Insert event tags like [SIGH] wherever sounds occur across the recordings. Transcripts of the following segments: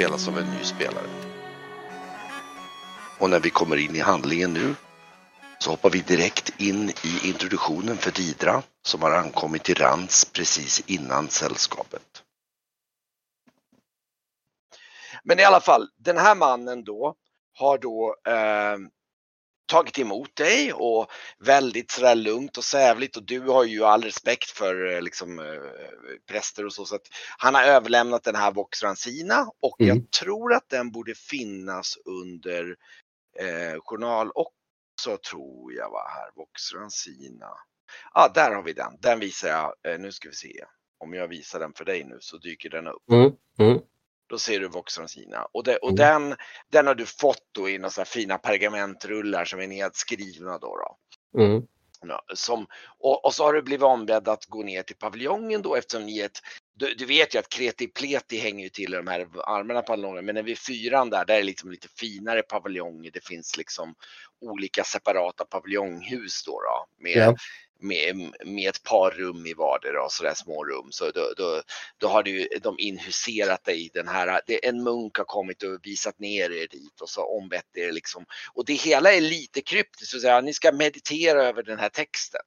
spelas av en ny spelare. Och när vi kommer in i handlingen nu så hoppar vi direkt in i introduktionen för Didra som har ankommit till Rans precis innan sällskapet. Men i alla fall, den här mannen då har då eh, tagit emot dig och väldigt sådär lugnt och sävligt och du har ju all respekt för eh, liksom eh, präster och så så att han har överlämnat den här Vox Rancina och Mm. jag tror att den borde finnas under eh, journal också tror jag var här, Vox Rancina. Ja, ah, där har vi den. Den visar jag. Eh, nu ska vi se. Om jag visar den för dig nu så dyker den upp. Mm. Mm. Då ser du Vox Rancina. Och, det, och Mm. den, den har du fått då i några fina pergamentrullar som är nedskrivna då. då. Mm. Som, och, och så har du blivit ombedd att gå ner till paviljongen då eftersom ni är ett du, du vet ju att Kreti Pleti hänger ju till i de här allmänna paviljongerna men när vi fyran där, där är det liksom lite finare paviljonger. Det finns liksom olika separata paviljonghus då, då med, Ja. Med, med ett par rum i vardera och sådär små rum. Så då, då, då har du, de inhuserat dig i den här, det, en munk har kommit och visat ner er dit och så ombett er liksom. Och det hela är lite kryptiskt, så att säga. ni ska meditera över den här texten.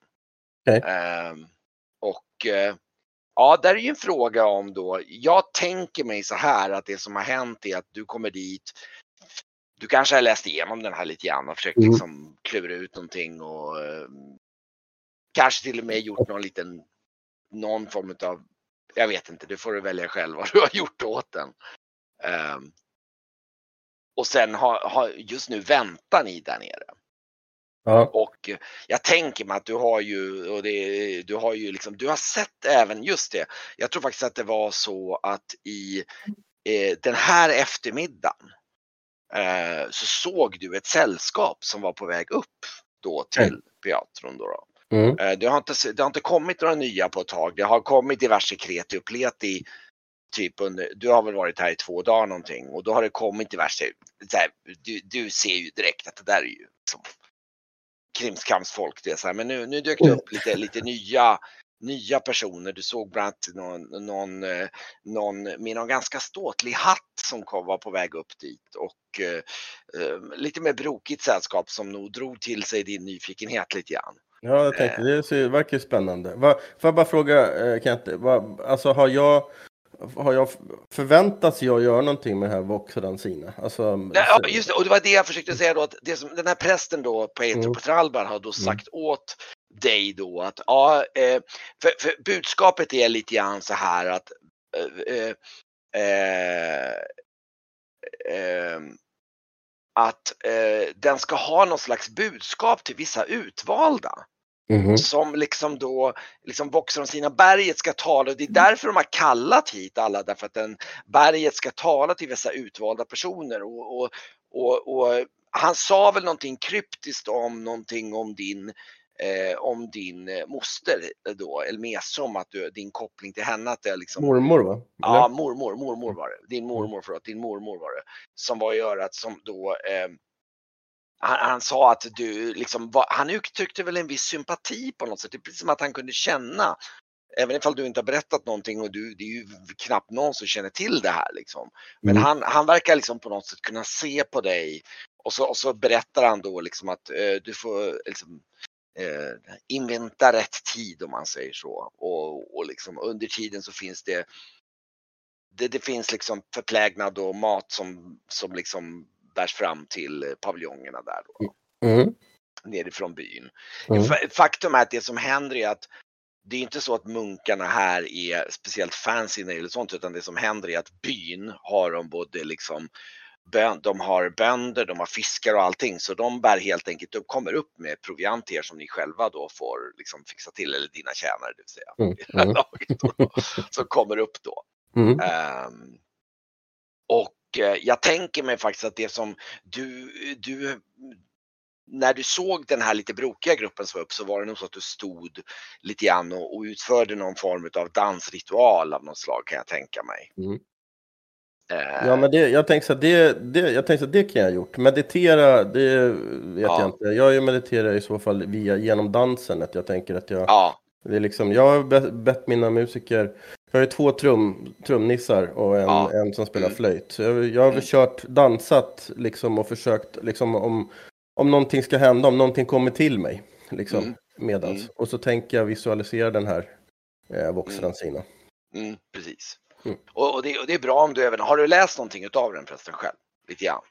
Okej. Ehm, och eh, ja, där är ju en fråga om då, jag tänker mig så här att det som har hänt är att du kommer dit, du kanske har läst igenom den här lite grann och försökt Mm. liksom klura ut någonting och eh, kanske till och med gjort någon liten, någon form av, jag vet inte, det får du välja själv vad du har gjort åt den. Ehm, och sen har, har, just nu väntar ni där nere. Ja. Och jag tänker mig att du har ju, och det, du har ju liksom, du har sett även, just det, jag tror faktiskt att det var så att i eh, den här eftermiddagen eh, så såg du ett sällskap som var på väg upp då till teatern då. då. Mm. Eh, Det har, inte, det har inte kommit några nya på ett tag. Det har kommit diverse kreti och pleti. Typ under, du har väl varit här i två dagar någonting och då har det kommit diverse. Här, du, du ser ju direkt att det där är ju liksom krimskrams-folk. Det är så här, men nu, nu dök det upp lite, lite nya, nya personer. Du såg bland annat någon, någon, eh, någon med någon ganska ståtlig hatt som kom, var på väg upp dit och eh, eh, lite mer brokigt sällskap som nog drog till sig din nyfikenhet lite grann. Ja, jag tänkte, det ser, verkar ju spännande. Va, får jag bara fråga, eh, Kent, va, alltså har jag, har jag förväntats jag göra någonting med det här Vox? Alltså, Nej, Ja, just det, och det var det jag försökte säga då att det som, den här prästen då, Petro Mm. Petralbar, har då sagt åt dig då att ja, eh, för, för budskapet är lite grann så här att eh, eh, eh, att eh, den ska ha någon slags budskap till vissa utvalda Mhm. som liksom då, liksom Vox från sina berget ska tala och det är därför de har kallat hit alla därför att den berget ska tala till vissa utvalda personer och, och, och, och han sa väl någonting kryptiskt om någonting om din eh, om din eh, moster då, Elmesa, om att du, din koppling till henne att det liksom Mormor va? Ja, Eller? mormor, mormor var det. Din mormor, förlåt, din mormor var det. Som var i örat som då eh, han, han sa att du liksom var, han uttryckte väl en viss sympati på något sätt. Det är precis som att han kunde känna, även ifall du inte har berättat någonting och du, det är ju knappt någon som känner till det här liksom. Men Mm. han, han verkar liksom på något sätt kunna se på dig och så, och så berättar han då liksom att eh, du får liksom eh, invänta rätt tid om man säger så. Och, och liksom under tiden så finns det det, det finns liksom förplägnad och mat som, som liksom bärs fram till eh, paviljongerna där då, Mm. nerifrån byn. Mm. Fa- Faktum är att det som händer är att det är inte så att munkarna här är speciellt fancy gäller sånt utan det som händer är att byn har de både liksom de har bönder, de har fiskar och allting så de bär helt enkelt upp, kommer upp med proviant till er som ni själva då får liksom fixa till eller dina tjänare det vill säga. Mm. Mm. [LAUGHS] som kommer upp då. Mm. Ehm, och jag tänker mig faktiskt att det som du, du, när du såg den här lite brokiga gruppen som var upp så var det nog så att du stod lite grann och, och utförde någon form av dansritual av något slag kan jag tänka mig. Mm. Eh, Ja, men det, jag tänkte så här, det, det, jag tänkte så det kan jag ha gjort. Meditera, det vet Ja. jag inte. Jag mediterar i så fall via, genom dansen. Att jag tänker att jag ja, Det är liksom, jag har be- bett mina musiker, jag har ju två trum, trumnissar och en, Ja. en som spelar Mm. flöjt. Jag, jag har Mm. kört, dansat liksom och försökt, liksom om, om någonting ska hända, om någonting kommer till mig. Liksom, Mm. medans. Mm. Och så tänker jag visualisera den här eh, Vox-Rancina. Mm, precis. Mm. Och, och, det, och det är bra om du även, har du läst någonting utav den förresten själv? Lite grann?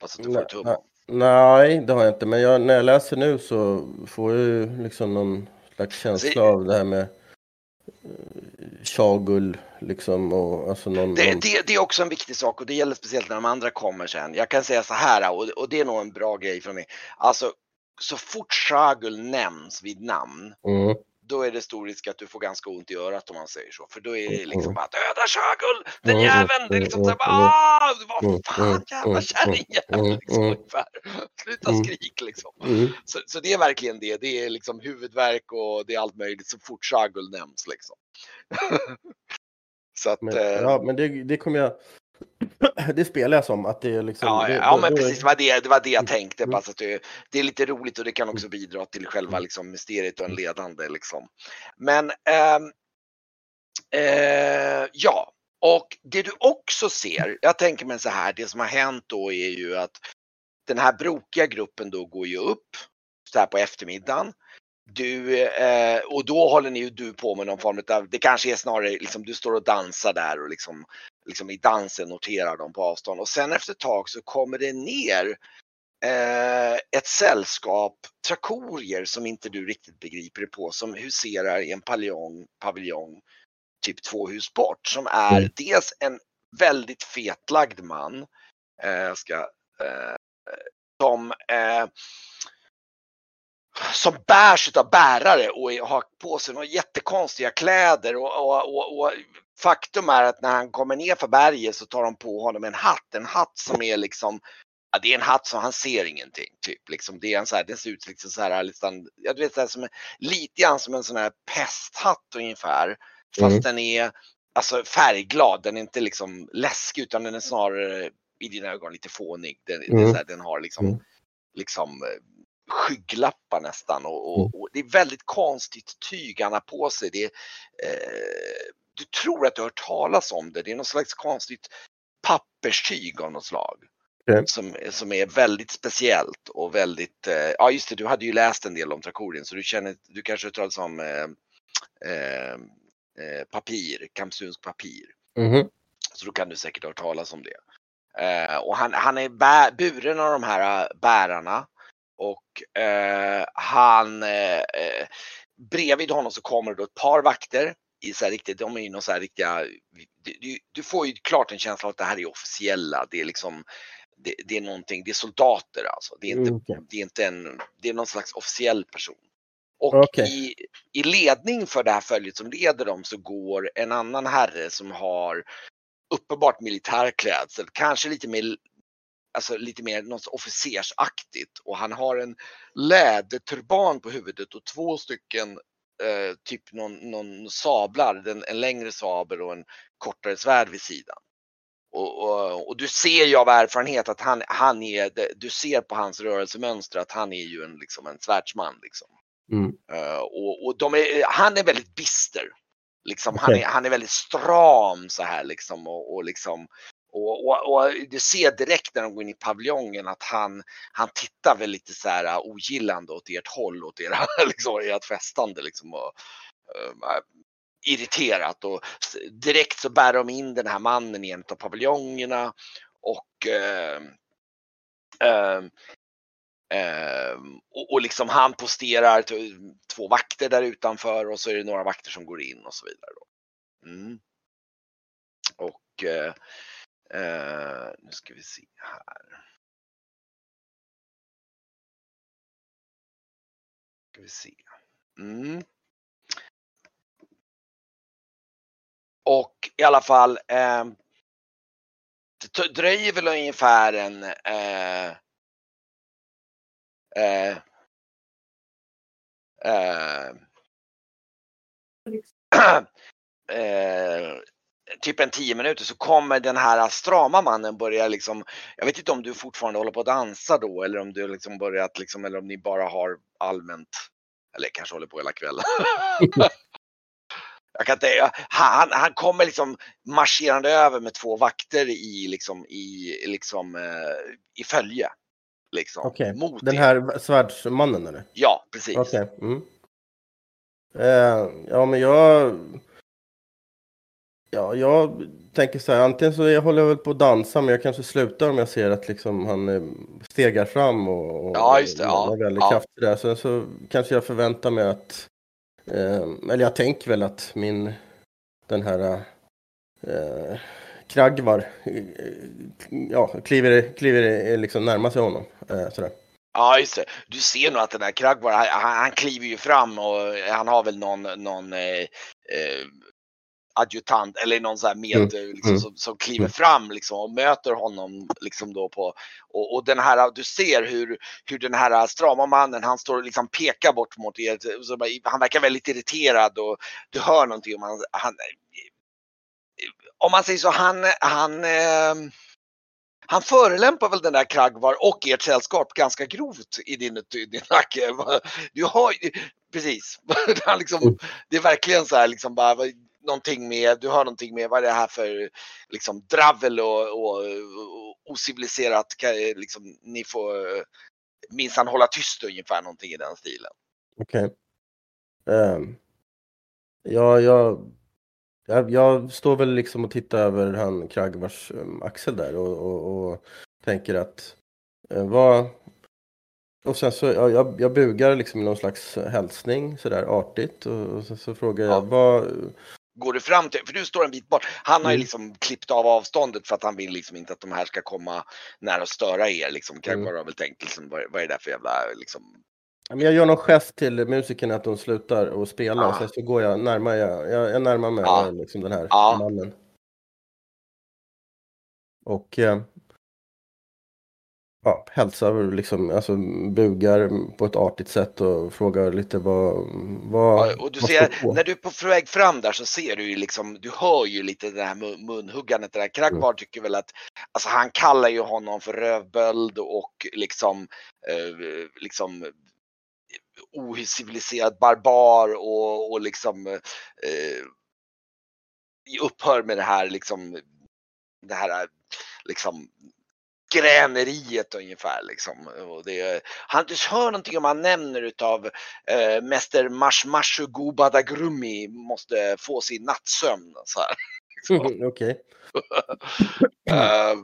Fast att du får hum nej. om. Nej, det har jag inte. Men jag, när jag läser nu så får jag ju liksom någon slags känsla Så- av det här med eh, Chagul liksom och alltså någon... Det, någon... det, det är också en viktig sak och det gäller speciellt när de andra kommer sen. Jag kan säga så här och, och det är nog en bra grej för mig. Alltså så fort Shagul nämns vid namn Mm, då är det stor risk att du får ganska ont i örat om man säger så. För då är det liksom mm. bara döda Shagul, den jäveln! Det är liksom såhär mm, bara mm. ah, vad fan jävla kärringjävel liksom ungefär. Sluta skrik liksom. Så, så det är verkligen det. Det är liksom huvudvärk och det är allt möjligt så fort Shagul nämns liksom. [LAUGHS] så att Men, eh, ja, men det, det kommer jag... [CLEARS THROAT] det spelar jag som att det är liksom... Ja, det, ja men precis, det var det, det, var det jag tänkte. Mm. Bara så att det, det är lite roligt och det kan också bidra till själva Mm. liksom, mysteriet och en ledande. Liksom. Men ehm, eh, ja, och det du också ser, jag tänker mig så här, det som har hänt då är ju att den här brokiga gruppen då går ju upp så här på eftermiddagen. Du, eh, och då håller ni ju du på med någon form av, det kanske är snarare liksom du står och dansar där och liksom, liksom i dansen noterar dem på avstånd och sen efter ett tag så kommer det ner eh, ett sällskap trakorier som inte du riktigt begriper dig på som huserar i en paviljong, paviljong typ två hus bort som är Mm. dels en väldigt fetlagd man eh, ska, eh, som eh, som bärs av bärare och har på sig några jättekonstiga kläder och, och, och, och faktum är att när han kommer ner för berget så tar de på honom en hatt, en hatt som är liksom Ja, det är en hatt som han ser ingenting. Typ. Liksom, det är en så här, den ser ut liksom så här, liksom, jag vet, så här, som lite grann som en sån här pesthatt ungefär. Fast Mm. den är alltså, färgglad, den är inte liksom läskig utan den är snarare i dina ögon lite fånig. Den, Mm. så här, den har liksom, Mm. liksom eh, skygglappar nästan och, och, Mm. och det är väldigt konstigt tyg han har på sig. Det är, eh, du tror att du har hört talas om det. Det är något slags konstigt papperstyg av något slag. Okej. Som, som är väldigt speciellt och väldigt, eh, ja just det, du hade ju läst en del om trakorien så du känner, du kanske har hört talas om eh, eh, eh, papir, kamsunsk papir. Mhm. Så då kan du säkert ha hört talas om det. Eh, och han, han är bä, buren av de här eh, bärarna. Och han, bredvid honom så kommer det då ett par vakter. I så här riktigt, de är ju någon så här riktiga, du, du, får ju klart en känsla av att det här är officiella. Det är liksom, det, det är någonting, det är soldater alltså. Det är inte, Mm, okej. det är inte en, det är någon slags officiell person. Och Okej. i, i ledning för det här följet som leder dem så går en annan herre som har uppenbart militärklädsel, kanske lite mer, alltså lite mer något officersaktigt och han har en läderturban på huvudet och två stycken eh, typ någon, någon sablar, den, en längre sabel och en kortare svärd vid sidan. Och, och, och du ser ju av erfarenhet att han, han är, du ser på hans rörelsemönster att han är ju en, liksom en svärdsman. Liksom. Mm. Eh, och och är, han är väldigt bister. Liksom, han, Okej. är, han är väldigt stram så här liksom. Och, och, liksom och, och, och du ser direkt när de går in i paviljongen att han, han tittar väl lite så här äh, ogillande åt ert håll, åt era, [LAUGHS] liksom, ert festande. Liksom, och, eh, irriterat och direkt så bär de in den här mannen i en av paviljongerna och eh, eh, och, och liksom han posterar två vakter där utanför och så är det några vakter som går in och så vidare. Då. Mm. Och eh, eh, nu ska vi se här. Ska vi se. Mm. Och i alla fall. Eh, det dröjer väl ungefär en eh, eh, [CLEARS THROAT] eh, eh, typ en tio minuter så kommer den här strama mannen börja liksom, jag vet inte om du fortfarande håller på att dansa då eller om du liksom börjat liksom, eller om ni bara har allmänt Eller kanske håller på hela kvällen. [LAUGHS] Jag kan inte, han, han kommer liksom marscherande över med två vakter i, liksom, i, liksom, eh, i följe. Liksom, mot den här svärdsmannen eller? Ja, precis. Okej. Mm. Eh, ja, men jag... Ja, jag tänker så här, antingen så jag håller jag väl på att dansa, men jag kanske slutar om jag ser att liksom han eh, stegar fram och, och Ja, just det, ja, väldigt ja. kraftig där. Sen så kanske jag förväntar mig att, eh, eller jag tänker väl att min, den här eh, Kragvar, eh, ja, kliver, kliver liksom närmar sig honom. Eh, sådär. Ja, just det. Du ser nog att den här Kragvar, han, han kliver ju fram och han har väl någon, någon eh, eh, adjutant eller någon så här med Mm, eh, liksom, mm. som, som kliver Mm. fram liksom och möter honom liksom då på och, och den här, du ser hur, hur den här strama mannen, han står och liksom pekar bort mot er. Han verkar väldigt irriterad och du hör någonting om han, han om man säger så, han, han eh, han förelämpar väl den där Kragvar och ert sällskap ganska grovt i din, din nacke. [LAUGHS] Du har precis. [LAUGHS] Han liksom, det är verkligen så här liksom bara någonting med, du har någonting med vad är det här för liksom dravel och, och, och ociviliserat, liksom, ni får minsann hålla tyst ungefär någonting i den stilen. Okej. Ehm, ja, jag, jag, jag står väl liksom och tittar över han Kragvars um, axel där och, och, och tänker att eh, vad... Och sen så, ja, jag, jag bugar liksom i någon slags hälsning sådär artigt och, och sen så frågar jag Ja. vad... Går du fram till, för du står en bit bort. Han har ju Mm. liksom klippt av avståndet för att han vill liksom inte att de här ska komma nära och störa er. Liksom. Kragvar Mm. har väl tänkt liksom, vad, vad är det där för jävla liksom, Jag gör någon gest till musikerna att de slutar att spela och Ah. sen så går jag närmare, jag, jag, jag närmar mig Ja. eh, liksom den här Ja. mannen. Och eh, ja, hälsar liksom, alltså bugar på ett artigt sätt och frågar lite vad, vad, Ja, och du ser, när du är på väg fram där så ser du ju liksom, du hör ju lite det här mun- munhuggandet. Det där. Kragvar tycker väl att, alltså han kallar ju honom för rövböld och liksom, eh, liksom ociviliserad barbar och, och liksom eh, upphör med det här liksom, det här liksom gräneriet ungefär liksom. Och det, han du hör någonting om han nämner utav eh, Mäster Mashmashu Gubadagrumi måste få sin nattsömn. Så här. [LAUGHS] Liksom. Okej. [LAUGHS] Eh,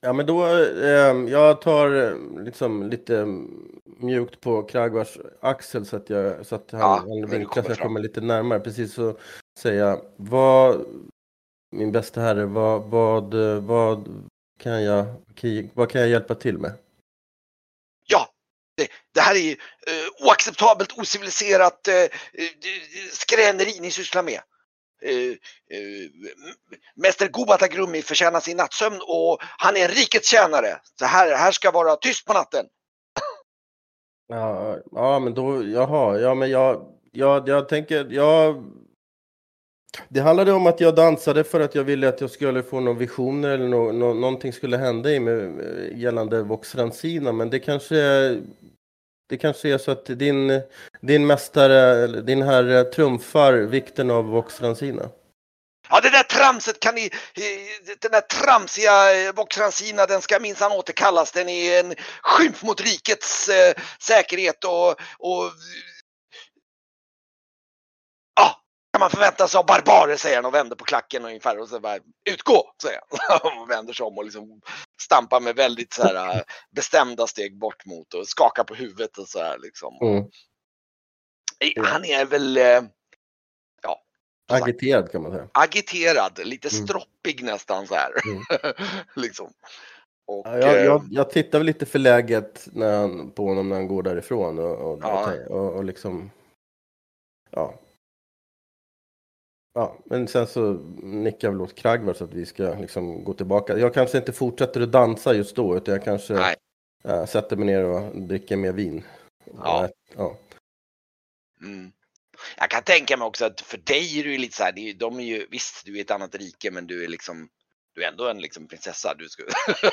Ja men då, eh, jag tar eh, liksom lite mjukt på Kragvars axel så att, jag, så att han, Ja, han vinklar kommer så jag kommer lite närmare. Precis så säger jag, vad, min bästa herre, vad, vad, vad, kan jag, vad kan jag hjälpa till med? ja, det, det här är ju, eh, oacceptabelt, ociviliserat eh, eh, skräneri ni sysslar med. Eh, eh, Mäster Gubadagrumi förtjänar sin nattsömn och han är en rikets tjänare. Så här, här ska vara tyst på natten. Ja, ja men då, jaha, ja men jag, jag, jag tänker, jag... Det handlade om att jag dansade för att jag ville att jag skulle få någon visioner eller no, no, någonting skulle hända i mig eh, gällande Vox Rancina, men det kanske, det kanske är så att din, din mästare, din herre trumfar vikten av Vox Rancina. Ja, det där tramset kan ni, eh, den där tramsiga eh, Voxransina, den ska minsann återkallas. Den är en skymf mot rikets eh, säkerhet och, och man förvänta sig av barbarer, säger han och vänder på klacken ungefär och så bara utgå, säger han. [LAUGHS] Och vänder sig om och liksom stampar med väldigt så här eh, bestämda steg bort mot och skakar på huvudet och så här liksom. Mm. Eh, Han är väl, eh, ja, Agiterad kan man säga. agiterad, lite Mm. stroppig nästan så här. Mm. [LAUGHS] liksom. Och, Ja, jag, eh, jag, jag tittar väl lite förläget när han, på honom när han går därifrån och, och, Ja. och, och liksom... Ja. Ja, men sen så nickar jag väl åt Kragvar så att vi ska liksom gå tillbaka. Jag kanske inte fortsätter att dansa just då, utan jag kanske äh, sätter mig ner och dricker mer vin. Ja. Ja. mm. Jag kan tänka mig också att för dig är det ju lite så här, de är ju, visst du är ett annat rike men du är liksom, du är ändå en liksom prinsessa. Du ska...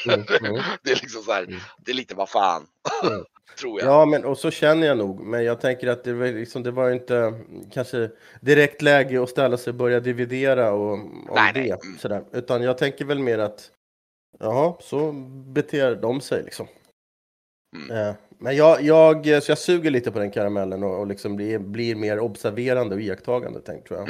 Mm, mm. [LAUGHS] det är liksom så här, Mm. det är lite vad fan, Mm. [LAUGHS] tror jag. Ja, men och så känner jag nog. Men jag tänker att det var, liksom, det var inte kanske direkt läge att ställa sig och börja dividera och, om Nej, det. nej. Mm. Sådär. Utan jag tänker väl mer att jaha, så beter de sig liksom. Mm. Eh, men jag, jag, så jag suger lite på den karamellen och, och liksom blir, blir mer observerande och iakttagande, tänk, tror jag.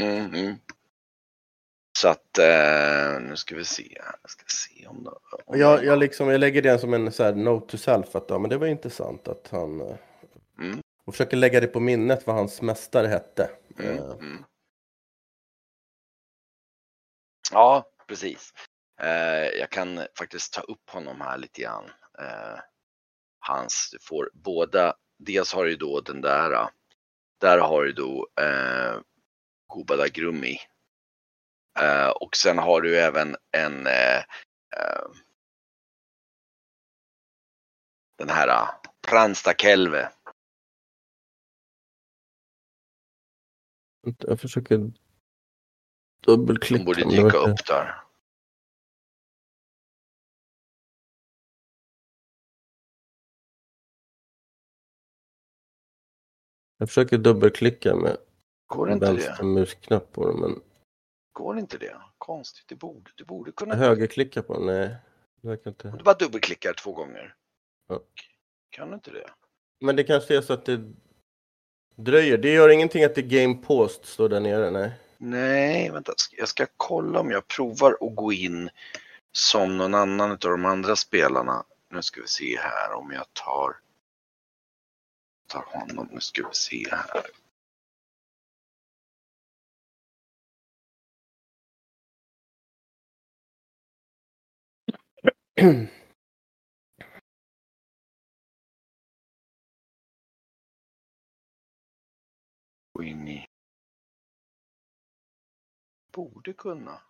Så att eh, nu ska vi se. Jag ska se om det... Om jag, jag, liksom, jag lägger det som en så här, note to self, att ja, men det var intressant att han... eh, Mm. Och försöker lägga det på minnet vad hans mästare hette. Mm, Eh, mm. Ja, precis. Eh, jag kan faktiskt ta upp honom här lite grann. Eh, hans, du får båda, dels har du då den där, där har du då eh, Kubada Grummi. Eh, och sen har du även en eh, eh, den här eh, Pransta Kelve. Jag försöker dubbelklicka. borde men det dyka upp där. Jag försöker dubbelklicka med Går inte det? vänster musknapp på den, men Går inte det? Konstigt, det borde, det borde kunna. högerklicka på den, nej. Det verkar inte. Du bara dubbelklickar två gånger. Ja. Kan du inte det? Men det kanske är så att det dröjer. Det gör ingenting att det är game post står där nere, nej. Nej, vänta. Jag ska kolla om jag provar att gå in som någon annan av de andra spelarna. Nu ska vi se här om jag tar, tar honom. Nu ska vi se här. Gå in i... Borde kunna.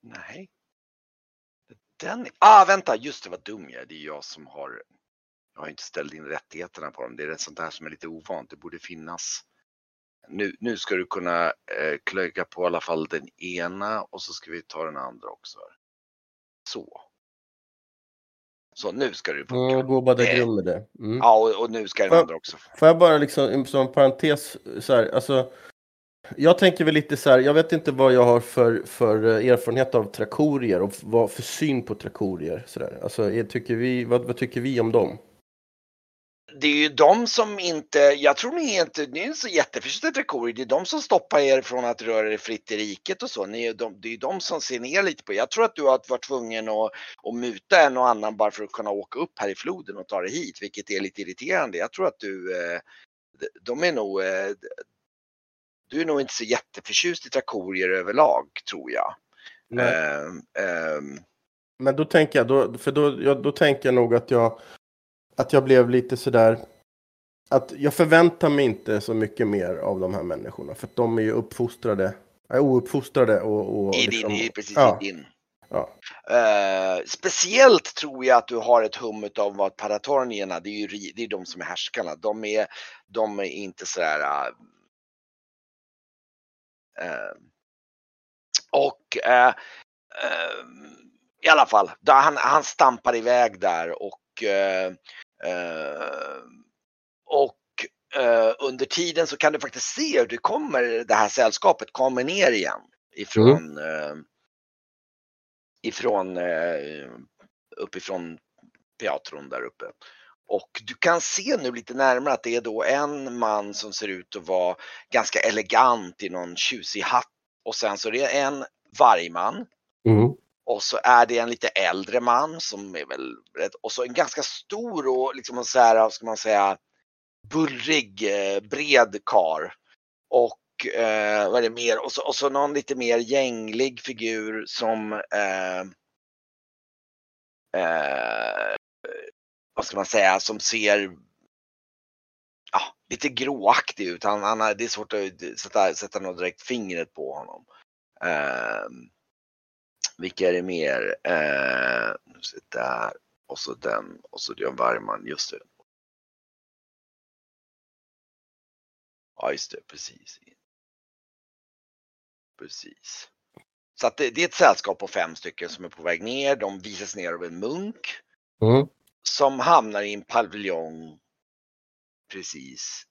Nej. Den... Ah, vänta, just det, vad dum jag är. Det är jag som har... Jag har inte ställt in rättigheterna på dem. Det är sånt där som är lite ovant. Det borde finnas. Nu, nu ska du kunna eh, klicka på i alla fall den ena och så ska vi ta den andra också. Så. Så nu ska du funka. Mm, gå bara grund med det. Mm. Ja, och, och nu ska den andra också. Får jag bara liksom som en parentes så här, alltså. Jag tänker väl lite så här, jag vet inte vad jag har för, för eh, erfarenhet av trakorier och vad för syn på trakorier. Så där. Alltså, tycker vi, vad, vad tycker vi om dem? Det är ju de som inte, jag tror ni är inte, ni är så jätteförtjusta i Trakori, det är de som stoppar er från att röra er fritt i riket och så. Ni är de, det är de som ser ner lite på er. Jag tror att du har varit tvungen att, att muta en och annan bara för att kunna åka upp här i floden och ta dig hit, vilket är lite irriterande. Jag tror att du, eh, de- är nog, eh, du är nog inte så jätteförtjust i Trakorier överlag, tror jag. Ehm, ehm, Men då tänker jag, då, för då, jag, då tänker jag nog att jag, att jag blev lite sådär, att jag förväntar mig inte så mycket mer av de här människorna, för att de är ju uppfostrade, är ouppfostrade och... och I liksom- din, precis ja. i din. Ja. Eh, speciellt tror jag att du har ett hum av vad paratornierna, det är ju det är de som är härskarna. De är, de är inte sådär... Uh, eh, och i alla fall, då han, han stampar iväg där och och eh, under tiden så kan du faktiskt se hur det kommer, det här sällskapet kommer ner igen ifrån eh, ifrån eh, uppifrån teatron där uppe. Och du kan se nu lite närmare att det är då en man som ser ut att vara ganska elegant i någon tjusig hatt och sen så är det en vargman Mm och så är det en lite äldre man som är väl rätt, och så en ganska stor och liksom så här, ska man säga, bullrig, eh, bred kar Och eh, vad är det mer? Och så, och så någon lite mer gänglig figur som eh, eh, vad ska man säga, som ser ja, lite gråaktig ut. Han, han, det är svårt att sätta, sätta något direkt fingret på honom. Eh, vilka är det mer? Eh, där och så den och så Björn Bergman, just det. Ja, just det, precis. Precis. Så att det, det är ett sällskap på fem stycken som är på väg ner. De visas ner av en munk Mm. som hamnar i en paviljong precis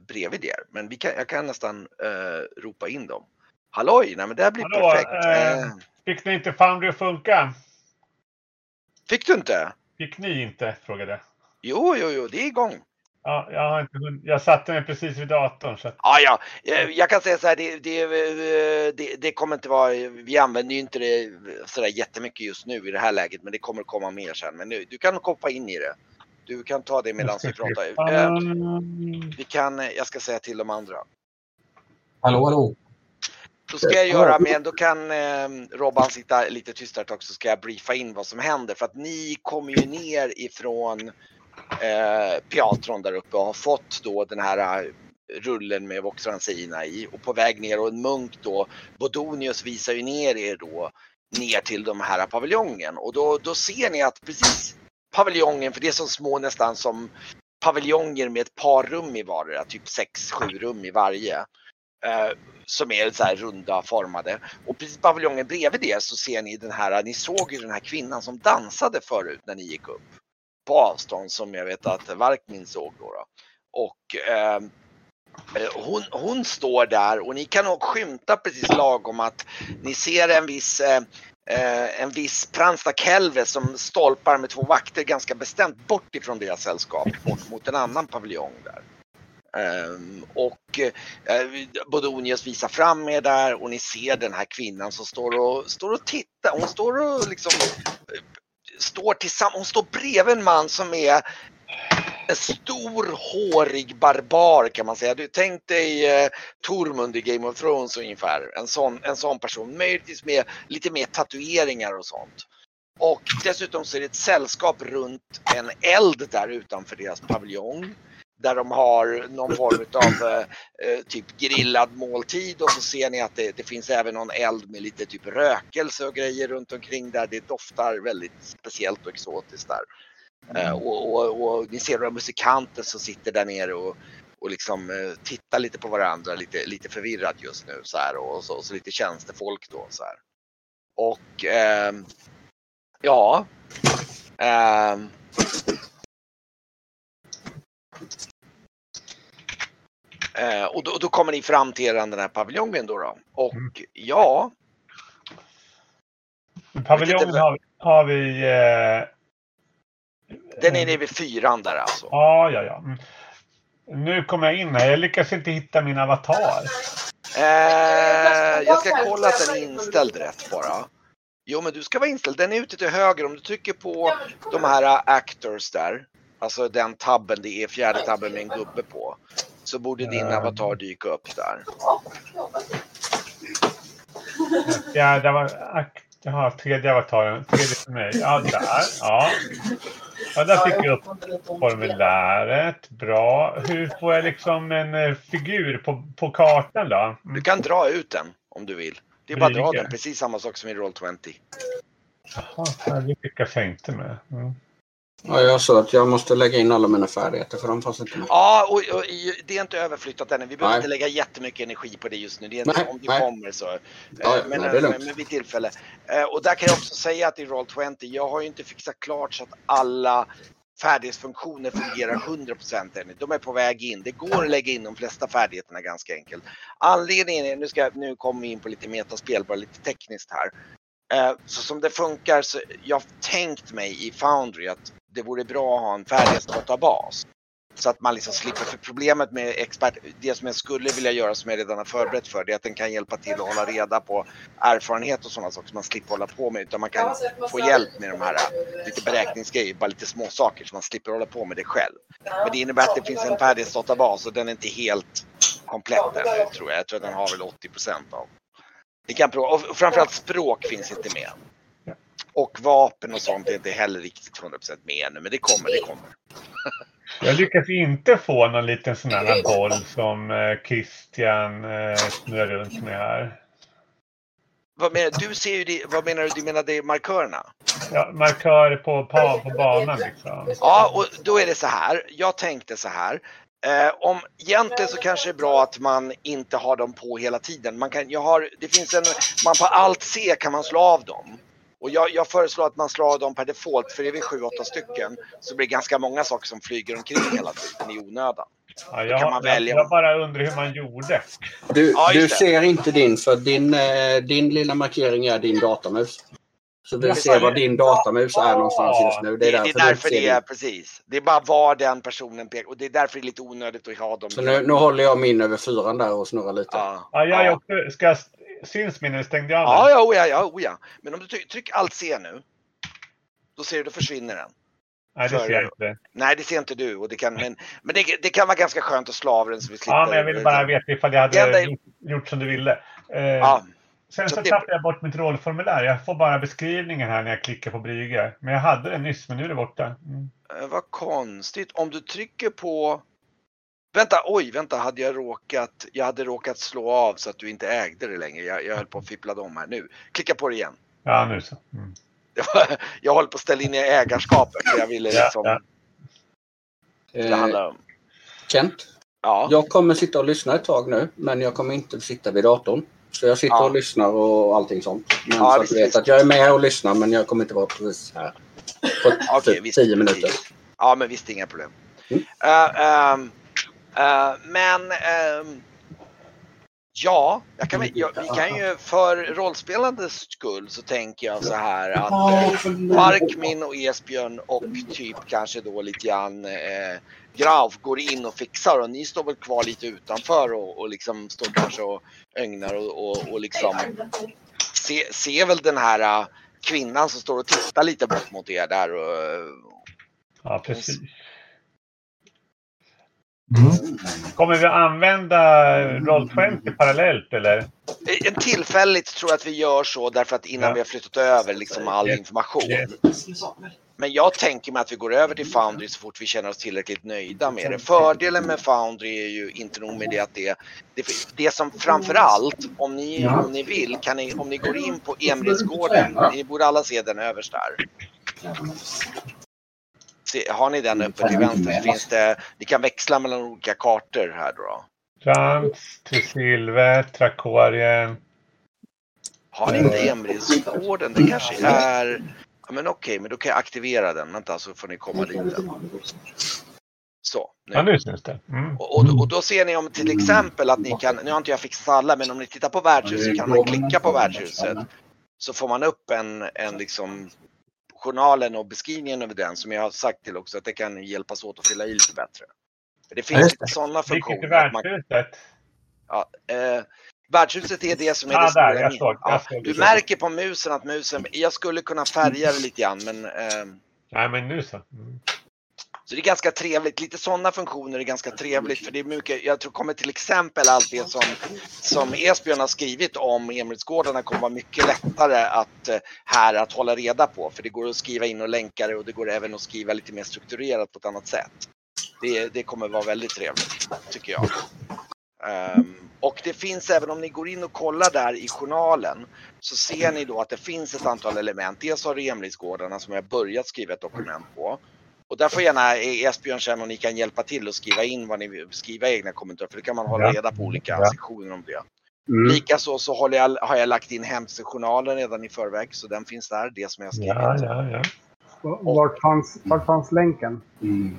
bredvid er. Men vi kan, jag kan nästan eh, ropa in dem. Halloj, nej men det här blir Hallå, perfekt. eh, Eh, Fick ni inte Foundry att funka? fick du inte? Fick ni inte? Frågade. Jo, jo, jo, det är igång. Ja, jag, har inte, jag satte mig precis vid datorn. Så Ja, ja, eh, jag kan säga så här, det, det, eh, det, det kommer inte vara, vi använder ju inte det sådär jättemycket just nu i det här läget, men det kommer komma mer sen. Men nu, du kan hoppa in i det. Du kan ta det medan vi pratar. Mm, Vi kan, jag ska säga till de andra. Hallå, hallå. Då ska jag göra, men då kan eh, Robban sitta lite tystare ett tag så ska jag briefa in vad som händer. För att ni kommer ju ner ifrån eh, Piatron där uppe och har fått då den här eh, rullen med Voxrancina i och på väg ner och en munk då, Bodonius visar ju ner er då ner till de här paviljongen och då, då ser ni att precis paviljongen, för det är så små nästan som paviljonger med ett par rum i vardera, typ 6-7 rum i varje. Som är så här runda formade. Och precis paviljongen bredvid det så ser ni den här, ni såg ju den här kvinnan som dansade förut när ni gick upp. På avstånd som jag vet att Varkmin såg då. då. Och ehm, eh, hon, hon står där och ni kan nog skymta precis lagom att ni ser en viss eh, eh, en viss Pransta Kelve som stolpar med två vakter ganska bestämt bort ifrån deras sällskap bort mot en annan paviljong där. Ehm, och eh, Bodonius visar fram er där och ni ser den här kvinnan som står och, står och tittar. Hon står och liksom eh, står tillsammans, hon står bredvid en man som är en stor hårig barbar kan man säga. Du tänk dig eh, Tormund i Game of Thrones ungefär. En sån, en sån person. Möjligtvis med lite mer tatueringar och sånt. Och dessutom så är det ett sällskap runt en eld där utanför deras paviljong. Där de har någon form av eh, eh, typ grillad måltid och så ser ni att det, det finns även någon eld med lite typ rökelse och grejer runt omkring där. Det doftar väldigt speciellt och exotiskt där. Eh, och, och, och ni ser några musikanter som sitter där nere och, och liksom eh, tittar lite på varandra, lite, lite förvirrat just nu så här och så, och så lite tjänstefolk då så här. Och ehm, ja. Eh, och då, då kommer ni fram till er den här paviljongen då. då. Och Mm. ja, paviljongen har, har vi... Eh, den är nere vid fyran där alltså. Ja, ja, ja. Mm. Nu kommer jag in här. Jag lyckas inte hitta min avatar. Eh, jag ska kolla att den är inställd rätt bara. Jo men du ska vara inställd. Den är ute till höger. Om du trycker på de här uh, actors där. Alltså den tabben, det är fjärde tabben med en gubbe på. Så borde din Eh. avatar dyka upp där. Ja, det var... Jaha, tredje avataren. Tredje för mig. Ja, där. Ja. ja, där fick jag upp formuläret. Bra. Hur får jag liksom en eh, figur på, på kartan då? Du Mm. kan dra ut den om du vill. Det är bara att dra den, precis samma sak som i Roll20. Jaha, ja, det lyckas jag inte med. Mm. Ja, jag sa att jag måste lägga in alla mina färdigheter för de fanns inte med. Ja, och, och det är inte överflyttat ännu. Vi behöver Nej. inte lägga jättemycket energi på det just nu. Det är inte Nej, om det nej. kommer så. Ja, Eh, men, nej, men, men vid tillfälle. Eh, Och där kan jag också säga att i Roll20, jag har ju inte fixat klart så att alla färdighetsfunktioner fungerar 100% ännu. De är på väg in. Det går att lägga in de flesta färdigheterna ganska enkelt. Anledningen är, nu, ska, nu kommer vi in på lite metaspel, bara lite tekniskt här. Eh, Så som det funkar så jag har tänkt mig i Foundry att det vore bra att ha en färdighetsdatabas. Så att man liksom slipper, för problemet med expert, det som jag skulle vilja göra som jag redan har förberett för, det är att den kan hjälpa till att hålla reda på erfarenhet och sådana saker som man slipper hålla på med. Utan man kan få hjälp med de här lite beräkningsgrejer, bara lite små saker så man slipper hålla på med det själv. Men det innebär att det finns en färdighetsdatabas och den är inte helt komplett ännu tror jag. Jag tror att den har väl 80 procent av. Det kan prova, och framförallt språk finns inte med. Och vapen och sånt är inte heller riktigt 100% med ännu, men det kommer, det kommer. [LAUGHS] Jag lyckas inte få någon liten sån här boll som eh, Christian eh, snurrar runt med här. Vad menar, du ser ju det, vad menar du? Du menar det är markörerna? Ja, markörer på, på, på banan liksom. Ja, och då är det så här. Jag tänkte så här. Eh, om, egentligen så kanske det är bra att man inte har dem på hela tiden. Man kan, jag har, det finns en, man på allt C kan man slå av dem. Och jag, jag föreslår att man slår av dem per default för det är vi sju, åtta stycken. Så blir det ganska många saker som flyger omkring hela tiden i onödan. Ja, kan man jag, välja. jag bara undrar hur man gjorde. Du, Ja, du ser inte din, för din, eh, din lilla markering är din datamus. Så du Ja, ser var din datamus är någonstans just nu. Det, är det är därför, därför det är precis. Det är bara var den personen pekar och det är därför det är lite onödigt att ha dem. Så nu, nu håller jag min över fyran där och snurrar lite. Ja, Ja, jag också, ska jag, syns min nu? Stängde jag av Ja, den? ja, oh ja, ja, oh. Men om du tryck, tryck allt C nu. Då ser du, då försvinner den. Nej, det ser jag inte. Nej, det ser inte du. Och det kan, men men det, det kan vara ganska skönt att slå av den så vi slipper. Ja, men jag ville bara veta ifall jag enda hade är- gjort, som du ville. Eh, Ja, Sen så så det- tappade jag bort mitt rollformulär. Jag får bara beskrivningen här när jag klickar på Brygge. Men jag hade det nyss, men nu är det borta. Mm. eh, vad konstigt. Om du trycker på... Vänta, oj, vänta, hade jag råkat... Jag hade råkat slå av så att du inte ägde det längre. Jag, jag höll på att fippla om här nu. Klicka på det igen. Ja, nu så. Mm. [LAUGHS] Jag håller på att ställa in i ägarskapet. för Jag ville Ja, liksom... ja. Det Eh, handlar om... Kent, Ja. jag kommer sitta och lyssna ett tag nu, men jag kommer inte sitta vid datorn. Så jag sitter Ja. och lyssnar och allting sånt. Men Ja, så att du vet att jag är med och lyssnar, men jag kommer inte vara precis här. På Okej, typ visst, tio minuter. precis. Ja, men visst, inga problem. Mm. Eh, ehm, eh, men ehm, ja, jag kan, väl- jag, vi kan ju för rollspelandets skull så tänker jag så här att eh, Markmin och Esbjörn och typ kanske då lite grann eh, Grauf går in och fixar och ni står väl kvar lite utanför och, och liksom står kanske och ögnar och, och, och liksom se, ser väl den här eh, kvinnan som står och tittar lite bort mot er där och, Ja, precis. Mm. Kommer vi använda Roll20 parallellt eller? En tillfälligt tror jag att vi gör så därför att innan Ja. vi har flyttat över liksom all Yes. information. Yes. Men jag tänker mig att vi går över till Foundry så fort vi känner oss tillräckligt nöjda med det. Fördelen med Foundry är ju inte nog med det att det, det, det som framförallt, om ni, om ni vill, kan ni, om ni går in på Emredsgården, ni borde alla se den överst där. Har ni den uppe till vänster finns det, ni kan växla mellan olika kartor här då. Trans, Silver, Trakorien. Har ni inte Emredsgården? Det kanske är... Ja, men okej, men då kan jag aktivera den. Vänta, så får ni komma dit. Så. Nu. Ja, nu syns det. Mm. Och, och, och då ser ni om till exempel att ni kan, nu har inte jag fixat alla, men om ni tittar på värdshuset kan man klicka på värdshuset. Så får man upp en, en liksom journalen och beskrivningen över den som jag har sagt till också att det kan hjälpas åt att fylla i lite bättre. Det finns lite sådana Vilket är funktioner. Att man, värdshuset? ja, eh, värdshuset är det som är Ah, det där, jag såg, jag ja, såg, du jag såg. märker på musen att musen, jag skulle kunna färga det lite grann men eh, Nej, men nu så. Mm. Så det är ganska trevligt. Lite sådana funktioner är ganska trevligt för det är mycket. Jag tror kommer till exempel allt det som som Esbjörn har skrivit om Emilsgårdarna kommer vara mycket lättare att eh, här att hålla reda på för det går att skriva in och länka det och det går även att skriva lite mer strukturerat på ett annat sätt. Det, det kommer vara väldigt trevligt tycker jag. Um, och det finns även om ni går in och kollar där i journalen så ser ni då att det finns ett antal element. Dels har du Emilsgårdarna som jag börjat skriva ett dokument på. Och där får gärna Esbjörn känna om ni kan hjälpa till och skriva in vad ni vill, skriva egna kommentarer för det kan man hålla reda på olika Ja. sektioner om det. Mm. Likaså så håller jag, har jag lagt in hemjournalen redan i förväg så den finns där, det som jag skrivit. Ja, ja, ja. Vart fanns, vart fanns länken? Mm.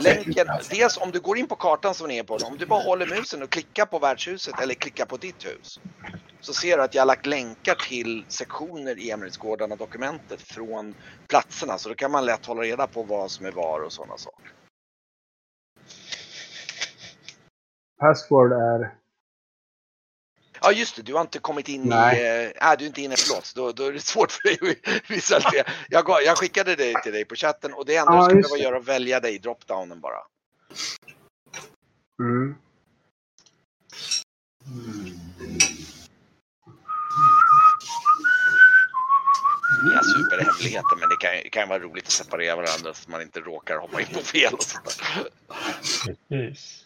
Länken, dels om du går in på kartan som ni är på, om du bara håller musen och klickar på värdshuset eller klickar på ditt hus. Så ser du att jag har lagt länkar till sektioner i Emiratsgårdarna dokumentet från platserna så då kan man lätt hålla reda på vad som är var och sådana saker. Password är... Ja just det, du har inte kommit in Nej. i... Äh, du är inte inne, förlåt. Då, då är det svårt för dig att [LAUGHS] visualisera. Jag, jag skickade det till dig på chatten och det enda Ja, du ska behöva göra är att välja dig i dropdownen bara. Mm. Inga superhemligheter men det kan, kan vara roligt att separera varandra så man inte råkar hoppa in på fel och sånt. Precis.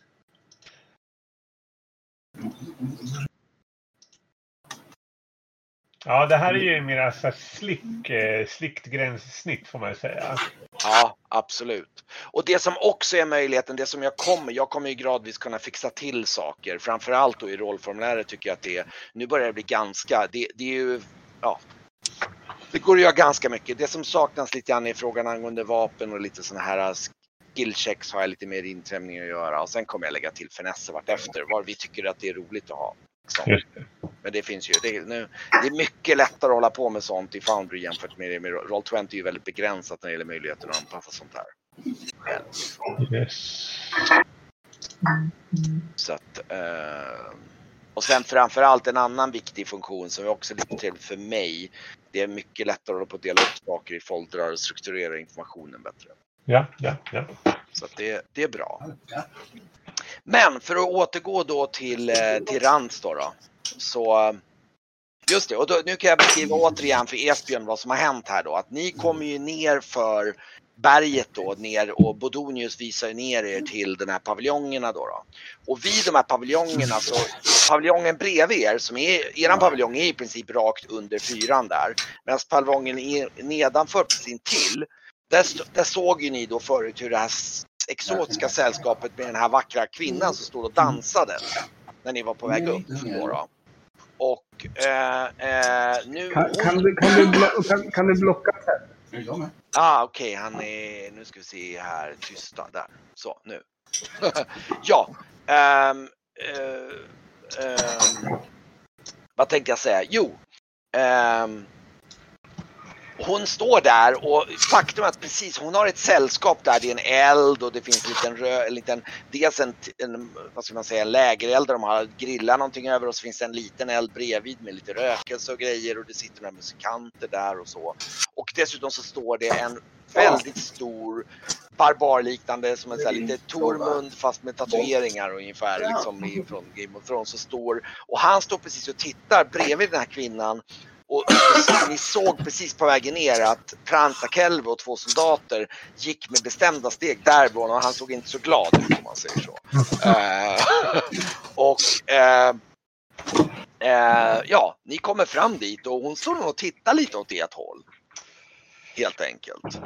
Ja, det här är ju mera så slick, eh, slickt gränssnitt får man ju säga. Ja, absolut. Och det som också är möjligheten, det som jag kommer, jag kommer ju gradvis kunna fixa till saker. Framförallt då i rollformuläret tycker jag att det är, nu börjar det bli ganska, det, det är ju, ja. Det går att göra ganska mycket. Det som saknas lite grann är frågan angående vapen och lite sådana här skillchecks har jag lite mer inträmning att göra och sen kommer jag lägga till finesser vartefter, var vi tycker att det är roligt att ha. Så. Just det. Men det finns ju, det, nu, det är mycket lättare att hålla på med sånt i Foundry jämfört med, med Roll20 är ju väldigt begränsat när det gäller möjligheter att anpassa sånt här. Yes. Så att, eh, och sen framförallt en annan viktig funktion som är också lite trevligt för mig. Det är mycket lättare att hålla på att dela upp saker i foldrar och strukturera informationen bättre. Ja, ja, ja. Så det, det är bra. Men för att återgå då till, eh, till Rans då, då. Så just det, och då, nu kan jag beskriva återigen för Esbjörn vad som har hänt här då. Att ni kommer ju ner för berget då ner och Bodonius visar ner er till den här paviljongerna då, då. Och vid de här paviljongerna så paviljongen bredvid er som är, eran paviljong är i princip rakt under fyran där. Medan paviljongen är nedanför precis intill där, där såg ju ni då förut hur det här exotiska sällskapet med den här vackra kvinnan som stod och dansade när ni var på väg upp. Då då. Och eh, eh, nu... Kan, kan, du, kan, du, kan, kan du blocka sen? Ah, okej, han är... Nu ska vi se här. Tysta. Där. Så, nu. [LAUGHS] ja. ehm, eh, ehm, vad tänkte jag säga? Jo. ehm, hon står där och faktum är att precis, hon har ett sällskap där. Det är en eld och det finns en liten, rö, en liten dels en, en, vad ska man säga, en lägereld där de har grillat någonting över och så finns det en liten eld bredvid med lite rökelse och grejer och det sitter några musikanter där och så. Och dessutom så står det en väldigt stor barbarliknande som en sån här lite Tormund fast med tatueringar ungefär liksom från Game of Thrones. Så står, och han står precis och tittar bredvid den här kvinnan och ni såg precis på vägen ner att Prantakelve och två soldater gick med bestämda steg därifrån och han såg inte så glad ut om man säger så. Eh, och eh, eh, ja, ni kommer fram dit och hon står nog och tittar lite åt ert håll. Helt enkelt.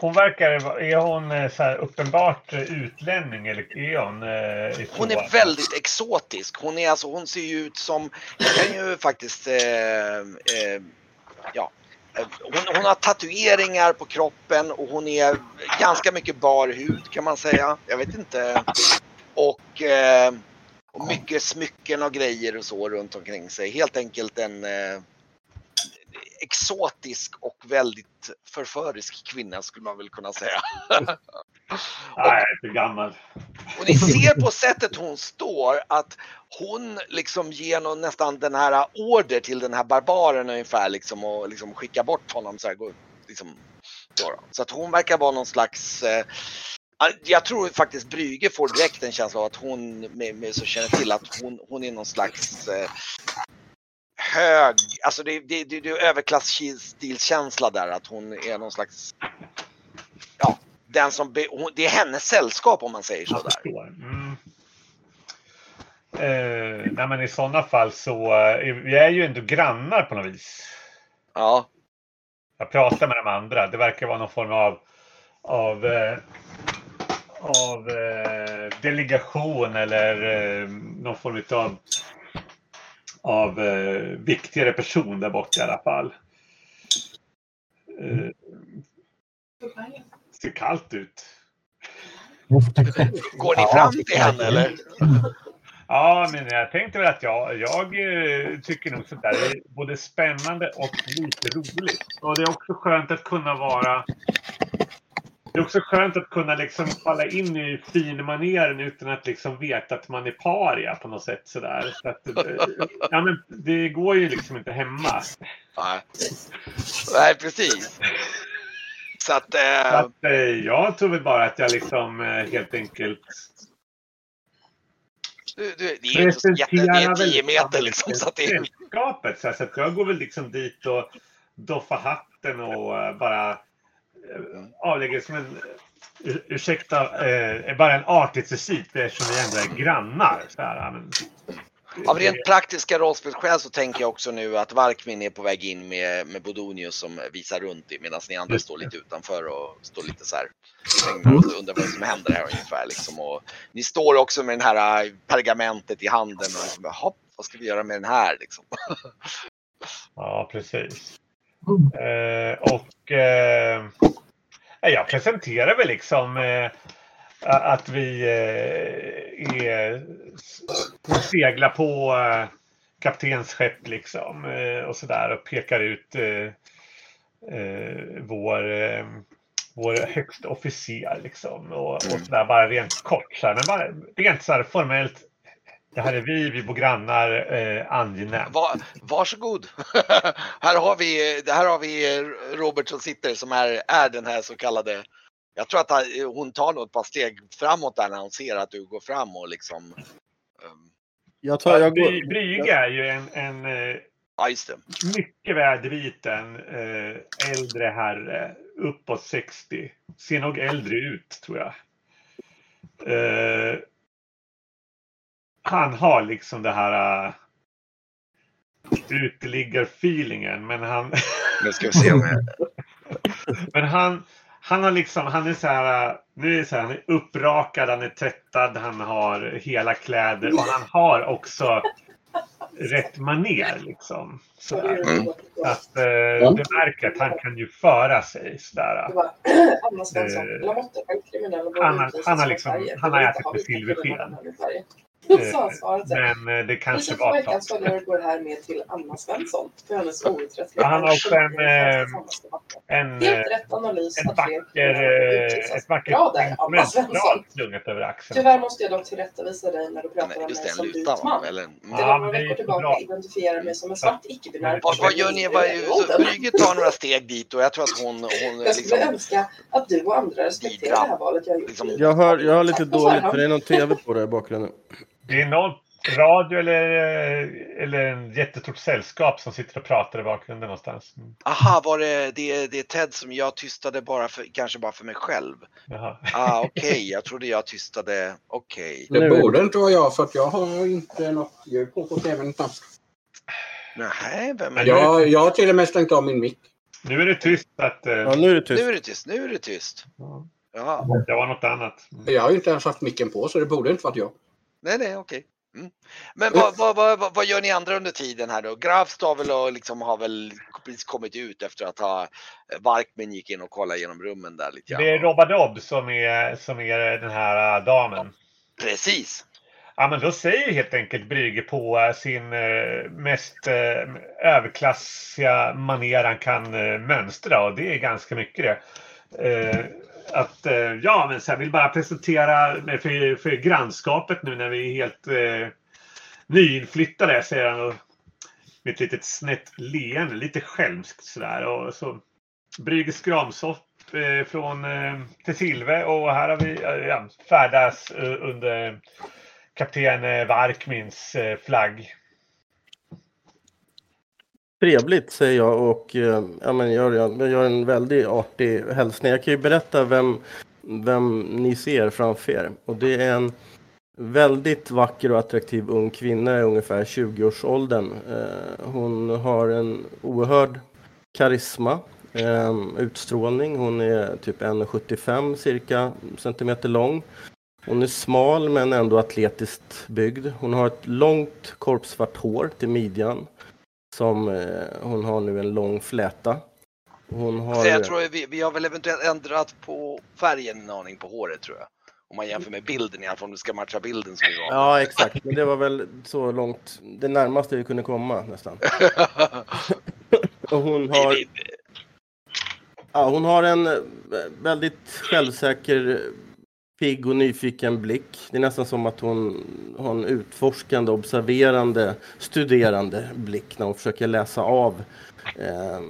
Hon verkar, är hon eh, så här uppenbart eh, utlänning eller är hon? eh, Hon är väldigt exotisk. Hon är alltså, hon ser ju ut som, jag kan ju faktiskt, eh, eh, ja. Hon, hon har tatueringar på kroppen och hon är ganska mycket bar hud kan man säga. Jag vet inte. Och, eh, och mycket smycken och grejer och så runt omkring sig. Helt enkelt en exotisk och väldigt förförisk kvinna skulle man väl kunna säga. [LAUGHS] Nej, jag är för gammal. Och ni ser på sättet hon står att hon liksom ger någon, nästan den här order till den här barbaren ungefär liksom och liksom skicka bort honom så här. gå- Liksom. Så att hon verkar vara någon slags eh, jag tror faktiskt Brüge får direkt en känsla av att hon med, med, så känner till att hon, hon är någon slags eh, hög, alltså det, det, det, det är överklassstilskänsla där att hon är någon slags, ja, den som, be, hon, det är hennes sällskap om man säger så där. Mm. Eh, nej, men I sådana fall så, eh, vi är ju ändå grannar på något vis. Ja, Jag pratar med de andra. Det verkar vara någon form av, av, eh, av eh, delegation eller eh, någon form av, av eh, viktigare person där borta i alla fall. Eh, ser kallt ut. går ni fram till henne eller? Ja, men jag tänkte väl att jag, jag eh, tycker nog sånt där är både spännande och lite roligt. Och det är också skönt att kunna vara... Det är också skönt att kunna liksom falla in i finmaneren utan att liksom veta att man är paria på något sätt sådär. Så att, eh, ja, men det går ju liksom inte hemma. Nej, Nej precis. Så att, Så eh, att, eh, jag tror väl bara att jag liksom eh, helt enkelt du, du, det är ju inte så jätte, det är 10 meter liksom. Så att det är. Så, att jag går väl liksom dit och doffar hatten och bara avlägger som en ur, ursäkta, eh, bara en artighetsrecit eftersom vi ändå är grannar. Så här, men, Av rent praktiska rollspelsskäl så tänker jag också nu att Varkmin är på väg in med, med Bodonius som visar runt i medan ni andra står lite utanför och står lite så här och undrar vad som händer här ungefär liksom. Och ni står också med den här äh, pergamentet i handen och liksom, hopp, vad ska vi göra med den här liksom? [LAUGHS] Ja, precis. Eh, och eh, jag presenterar väl liksom eh, att vi eh, är, seglar på eh, kaptensskepp liksom eh, och sådär och pekar ut eh, eh, vår, eh, vår högsta officer liksom och, och sådär bara rent kort så här, men bara rent så här formellt. Det här är vi, vi bor grannar, eh, angenämt. Va, varsågod! [LAUGHS] här, har vi, här har vi Robert som sitter som är, är den här så kallade jag tror att hon tar nog ett par steg framåt där när hon ser att du går fram och liksom. Um... Jag tar, jag Bry, går, Brygge är ju en, en eh, Ja, just det. mycket väldriten eh, äldre herre, uppåt 60. Ser nog äldre ut tror jag. Eh, han har liksom det här uh, uteliggar-feelingen men han... Nu ska vi se om jag... [LAUGHS] men han, han har liksom, han är så här, nu är det så här, han är upprakad, han är tvättad, han har hela kläder och han har också rätt maner liksom. Sådär. Mm. Att eh, du märker att han kan ju föra sig sådär. Anna Svensson, Eh, han han har som liksom- han har Inte ätit med vi Eh, Så svaret är. Men eh, det kanske var ett tag veckans följare går här med till Anna Svensson för hennes outtröttliga han har också en, eh, en, Helt rätt analys en vacker, ett vackert mönstral slungat över axeln. Tyvärr måste jag dock tillrättavisa dig när du pratar om mig det, som vit man. Eller. Det var men några det veckor tillbaka identifierar mig som en svart icke-binär vad, vad gör ni? Brygge tar några steg dit och jag tror att hon, hon Jag skulle liksom, önska att du och andra respekterar det här valet jag har gjort. Liksom- jag, hör, jag har lite dåligt för det är någon tv på där i bakgrunden. Det är någon radio eller, eller en jättestort sällskap som sitter och pratar i bakgrunden någonstans. Mm. aha, var det, det, det är Ted som jag tystade bara för, kanske bara för mig själv? Jaha. Ah, okej, [LAUGHS] jag trodde jag tystade, okej. Det Nu- borde inte vara jag för att jag har inte något ljud på på tvn. Nej, vem är Men det? Jag, jag har till och med stängt av min mick. Nu är det tyst att eh, Ja, nu är det tyst. Nu är det tyst, nu är det tyst. Ja, det var något annat. Mm. Jag har ju inte ens haft micken på så det borde inte varit jag. Nej, nej, okej. Mm. Men vad, vad, vad, vad, gör ni andra under tiden här då? Graf har väl, och liksom, har väl precis kommit ut efter att ha Varkmen gick in och kollade genom rummen där lite Det är grann. Robadob som är, som är den här äh, damen. Precis. Ja, men då säger helt enkelt Brygge på äh, sin mest överklassiga manér han kan mönstra och det är ganska mycket det. Att eh, ja, men så jag vill bara presentera mig för, för grannskapet nu när vi är helt eh, nyinflyttade, säger han och med ett litet snett leende, lite skälmskt sådär. Och så Brygges skramsopp eh, från eh, Tessilve och här har vi eh, ja, färdas eh, under kapten eh, Varkmins eh, flagg. Trevligt säger jag och eh, ja, men gör, jag gör en väldigt artig hälsning. Jag kan ju berätta vem, vem ni ser framför er. Och det är en väldigt vacker och attraktiv ung kvinna i ungefär 20-årsåldern. Eh, hon har en oerhörd karisma, eh, utstrålning. Hon är typ 1,75 cirka centimeter lång. Hon är smal men ändå atletiskt byggd. Hon har ett långt korpsvart hår till midjan som eh, hon har nu en lång fläta. Hon har... Så jag tror vi, vi har väl eventuellt ändrat på färgen en aning på håret tror jag. Om man jämför med bilden i alla fall, om du ska matcha bilden som vi var. Ja, exakt. Men det var väl så långt, det närmaste vi kunde komma nästan. [LAUGHS] Och hon har, ja, hon har en eh, väldigt självsäker, pigg och nyfiken blick. Det är nästan som att hon har en utforskande, observerande, studerande blick när hon försöker läsa av eh,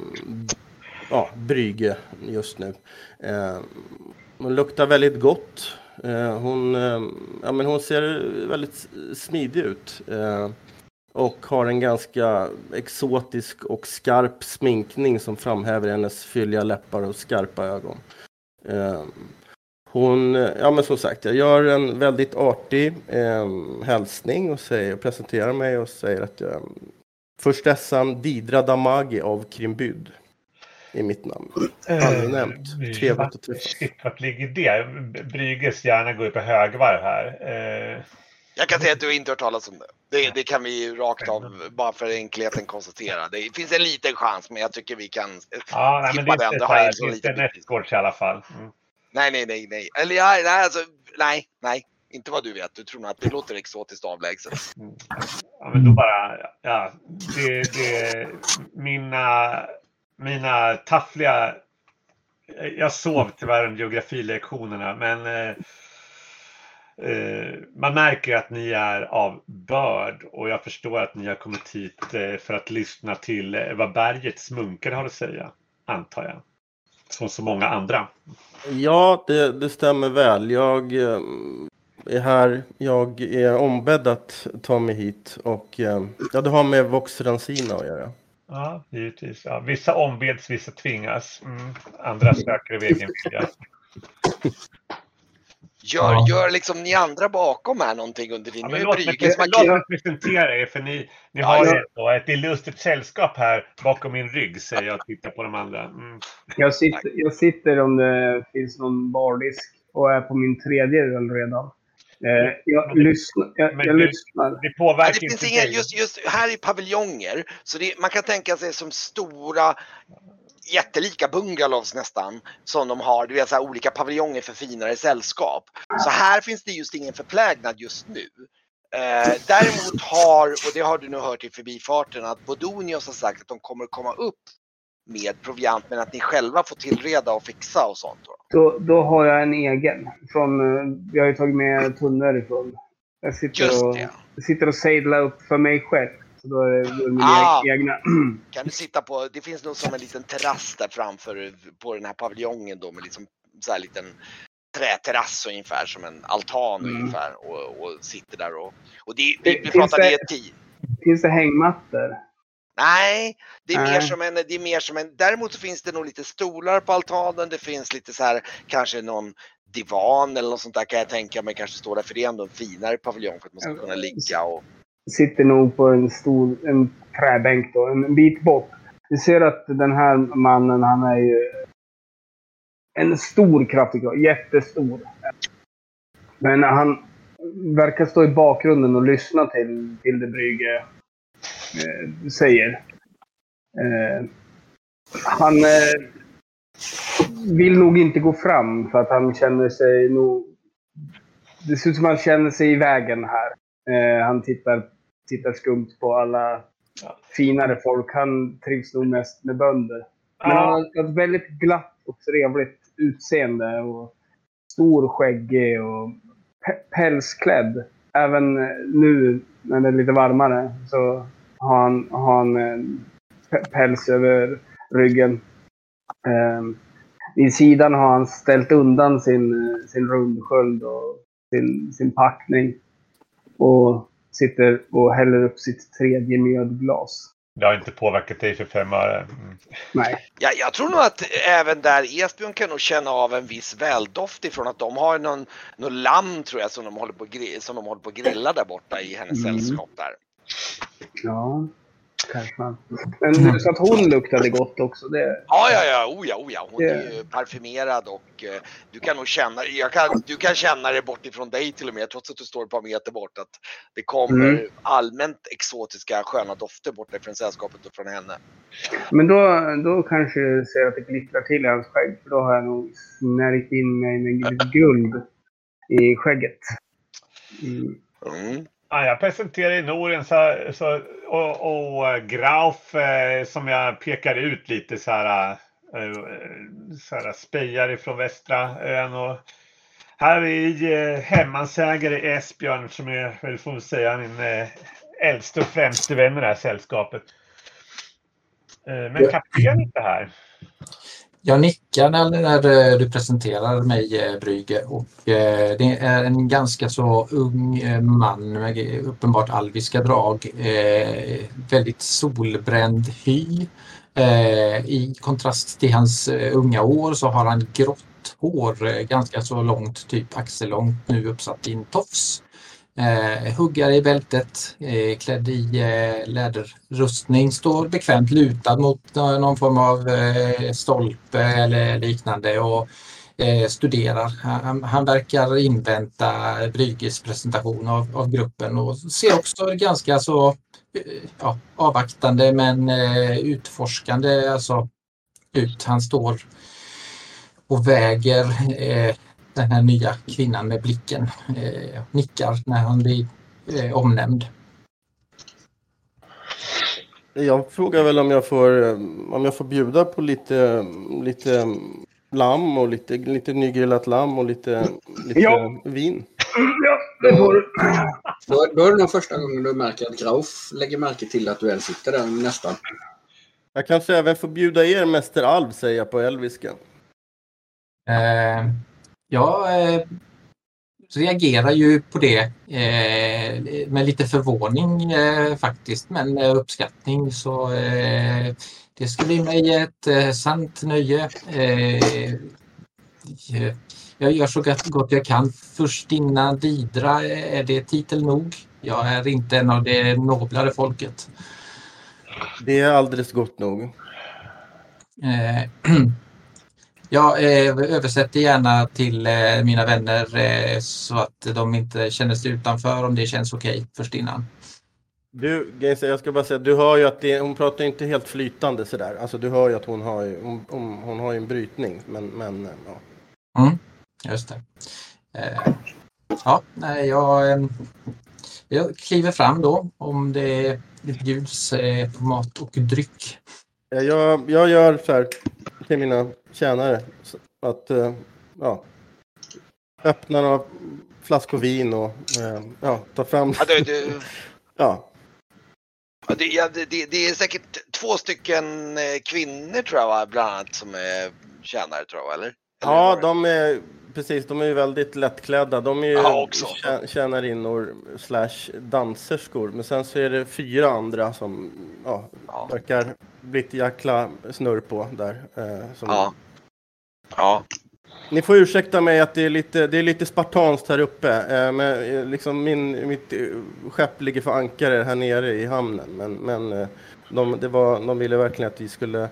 ja, Brygge just nu. Eh, hon luktar väldigt gott. Eh, hon, eh, ja, men hon ser väldigt smidig ut. Eh, och har en ganska exotisk och skarp sminkning som framhäver hennes fylliga läppar och skarpa ögon. Ehm, Eh, hon, eh, ja men som sagt, jag gör en väldigt artig eh, hälsning och säger, presenterar mig och säger att jag Förstessan Didra Damagi av Krimbyd i mitt namn. Aldrig nämnt. Trevligt att träffas. Shit, vart ligger det? Brygges hjärna går ju på högvarv här. Eh, Jag kan säga att du inte hört talas om det. Det, det kan vi ju rakt av, bara för enkelheten konstatera. Det finns en liten chans, men jag tycker vi kan ja, nej, men det skippa är den. Det så har inte så det är i alla fall. Mm. Nej, nej, nej, nej. Eller ja, nej, alltså, nej, nej. Inte vad du vet. Du tror nog att det låter exotiskt avlägset. Ja, men då bara, ja, det, det, mina, mina taffliga, jag sov tyvärr under geografilektionerna, men eh, eh, man märker att ni är av börd och jag förstår att ni har kommit hit eh, för att lyssna till vad bergets munkar har att säga, antar jag. Som så många andra. Ja, det, det stämmer väl. Jag eh, är här. Jag är ombedd att ta mig hit och eh, ja, det har med Vox Rancina att göra. Ja, givetvis. Ja, vissa ombeds, vissa tvingas. Mm. Andra söker av egen vilja. Gör, Ja. gör liksom ni andra bakom här någonting under din... Ja, men låt, mig, låt mig presentera er för ni, ni Ja, har ja. ett illustert sällskap här bakom min rygg säger jag och tittar på de andra. Mm. Jag sitter, jag sitter om det finns någon bardisk och är på min tredje öl redan. Eh, jag, Men det- lyssnar, jag, men jag du- lyssnar. Det Ja, påverkar det finns inte inga, just, just här är paviljonger, så det, man kan tänka sig som stora jättelika bungalows nästan som de har, du vet så här olika paviljonger för finare sällskap. Så här finns det just ingen förplägnad just nu. Eh, däremot har, och det har du nog hört i förbifarten, att Bodonios har sagt att de kommer komma upp med proviant men att ni själva får tillreda och fixa och sånt. Då. Då, då har jag en egen. Från, eh, vi har ju tagit med tunnor ifrån. Jag sitter och, sitter och sadlar upp för mig själv. Så då är det, då är det mina Ah. egna. [CLEARS THROAT] Kan du sitta på, det finns nog som en liten terrass där framför på den här paviljongen då med liksom så här liten träterrass ungefär som en altan Mm. ungefär och, och sitter där och, och det, vi, vi pratar det- det tid. Finns det hängmattor? Nej, det är, mer Nej. som en, det är mer som en, däremot så finns det nog lite stolar på altanen, det finns lite så här kanske någon divan eller något sånt där kan jag tänka mig kanske står där för det är ändå en finare paviljong för att man ska kunna ligga och Sitter nog på en stor en träbänk då, en bit bort. Vi ser att den här mannen, han är ju en stor kraftig karl. Jättestor. Men han verkar stå i bakgrunden och lyssna till, till det Brygge eh, säger. Eh, han eh, vill nog inte gå fram för att han känner sig nog... Det ser ut som att han känner sig i vägen här. Eh, han tittar, tittar skumt på alla finare folk. Han trivs nog mest med bönder. Men han Ja, har ett väldigt glatt och trevligt utseende. Och stor skäggig och pälsklädd. Även eh, nu när det är lite varmare så har han, har han eh, päls över ryggen. Um, vid sidan har han ställt undan sin, eh, sin rundsköld och sin, sin packning. Och sitter och häller upp sitt tredje mjödglas. det har inte påverkat dig för fem öre. Mm. Nej. Ja, jag tror nog att även där Esbjörn kan nog känna av en viss väldoft ifrån att de har någon, någon lamm tror jag som de håller på, att gri- som de håller på att grilla där borta i hennes Mm. sällskap där. Ja, kanske. Men så att hon luktade gott också. Det, Ja, ja, ja, oh ja, oh ja. Hon Det- är ju parfymerad och eh, du kan nog känna, jag kan, du kan känna det bort ifrån dig till och med trots att du står ett par meter bort att det kommer Mm. allmänt exotiska sköna dofter bort ifrån sällskapet och från henne. men då, då kanske jag ser att det glittrar till i hans skägg. För då har jag nog snärjt in mig med guld i skägget. Mm. Mm. Ja, jag presenterar i Norien så, så, och, och eh, Grauf eh, som jag pekar ut lite så här, eh, så här spejar ifrån västra ön. Och här är eh, hemmansägare Esbjörn som är, väl får man säga, min eh, äldste och främste vän i det här sällskapet. Men kapten är inte här. Jag nickar när, när eh, du presenterar mig eh, Brygge och eh, det är en ganska så ung eh, man med uppenbart alviska drag. Väldigt solbränd hy. I kontrast till hans unga år så har han grått hår, ganska så långt, typ axellångt, nu uppsatt i en tofs. Eh, huggare i bältet, eh, klädd i eh, läderrustning, står bekvämt lutad mot eh, någon form av eh, stolpe eller liknande och eh, studerar. Han, han verkar invänta Brygges presentation av, av gruppen och ser också ganska så eh, ja, avvaktande men eh, utforskande alltså, ut. Han står och väger eh, den här nya kvinnan med blicken. Eh, nickar när han blir eh, omnämnd. Jag frågar väl om jag får, eh, om jag får bjuda på lite, lite lamm och lite, lite nygrillat lamm och lite, lite Ja. vin. Ja, det får du. Då, då är det nog första gången du märker att Grauf lägger märke till att du ens sitter där nästan. Jag kanske även får bjuda er Mäster Alv, säger jag på elviska. Eh, jag eh, reagerar ju på det eh, med lite förvåning eh, faktiskt, men med uppskattning. Så eh, det ska bli mig ett eh, sant nöje. Eh, jag gör så gott- jag kan. Först innan Didra, eh, är det titel nog? Jag är inte en av det noblare folket. Det är alldeles gott nog. [CLEARS THROAT] Jag eh, översätter gärna till eh, mina vänner eh, så att de inte känner sig utanför om det känns okej först innan. Du, Gaisa, jag ska bara säga, du hör ju att det, hon pratar inte helt flytande sådär. Alltså du hör ju att hon har hon, hon, hon har en brytning. Men, men ja. Just det. Eh, ja, nej, jag, jag kliver fram då om det bjuds eh, på mat och dryck. Jag, jag gör så här till mina tjänare. Att, eh, ja. Öppnar några flaskor vin och eh, ja, tar fram. Ja, det, det, [LAUGHS] Ja, det, ja, det, det, är säkert två stycken eh, kvinnor tror jag bland annat som är tjänare tror jag eller? eller ja de är precis, de är ju väldigt lättklädda. De är ju Ja, tjänarinnor slash danserskor. Men sen så är det fyra andra som ja, Ja. verkar bli ett jäkla snurr på där. Eh, som, Ja. Ja. Ni får ursäkta mig att det är lite, det är lite spartanskt här uppe. Eh, men, eh, liksom min, mitt eh, skepp ligger för ankare här nere i hamnen. Men, men eh, de, det var, de ville verkligen att vi skulle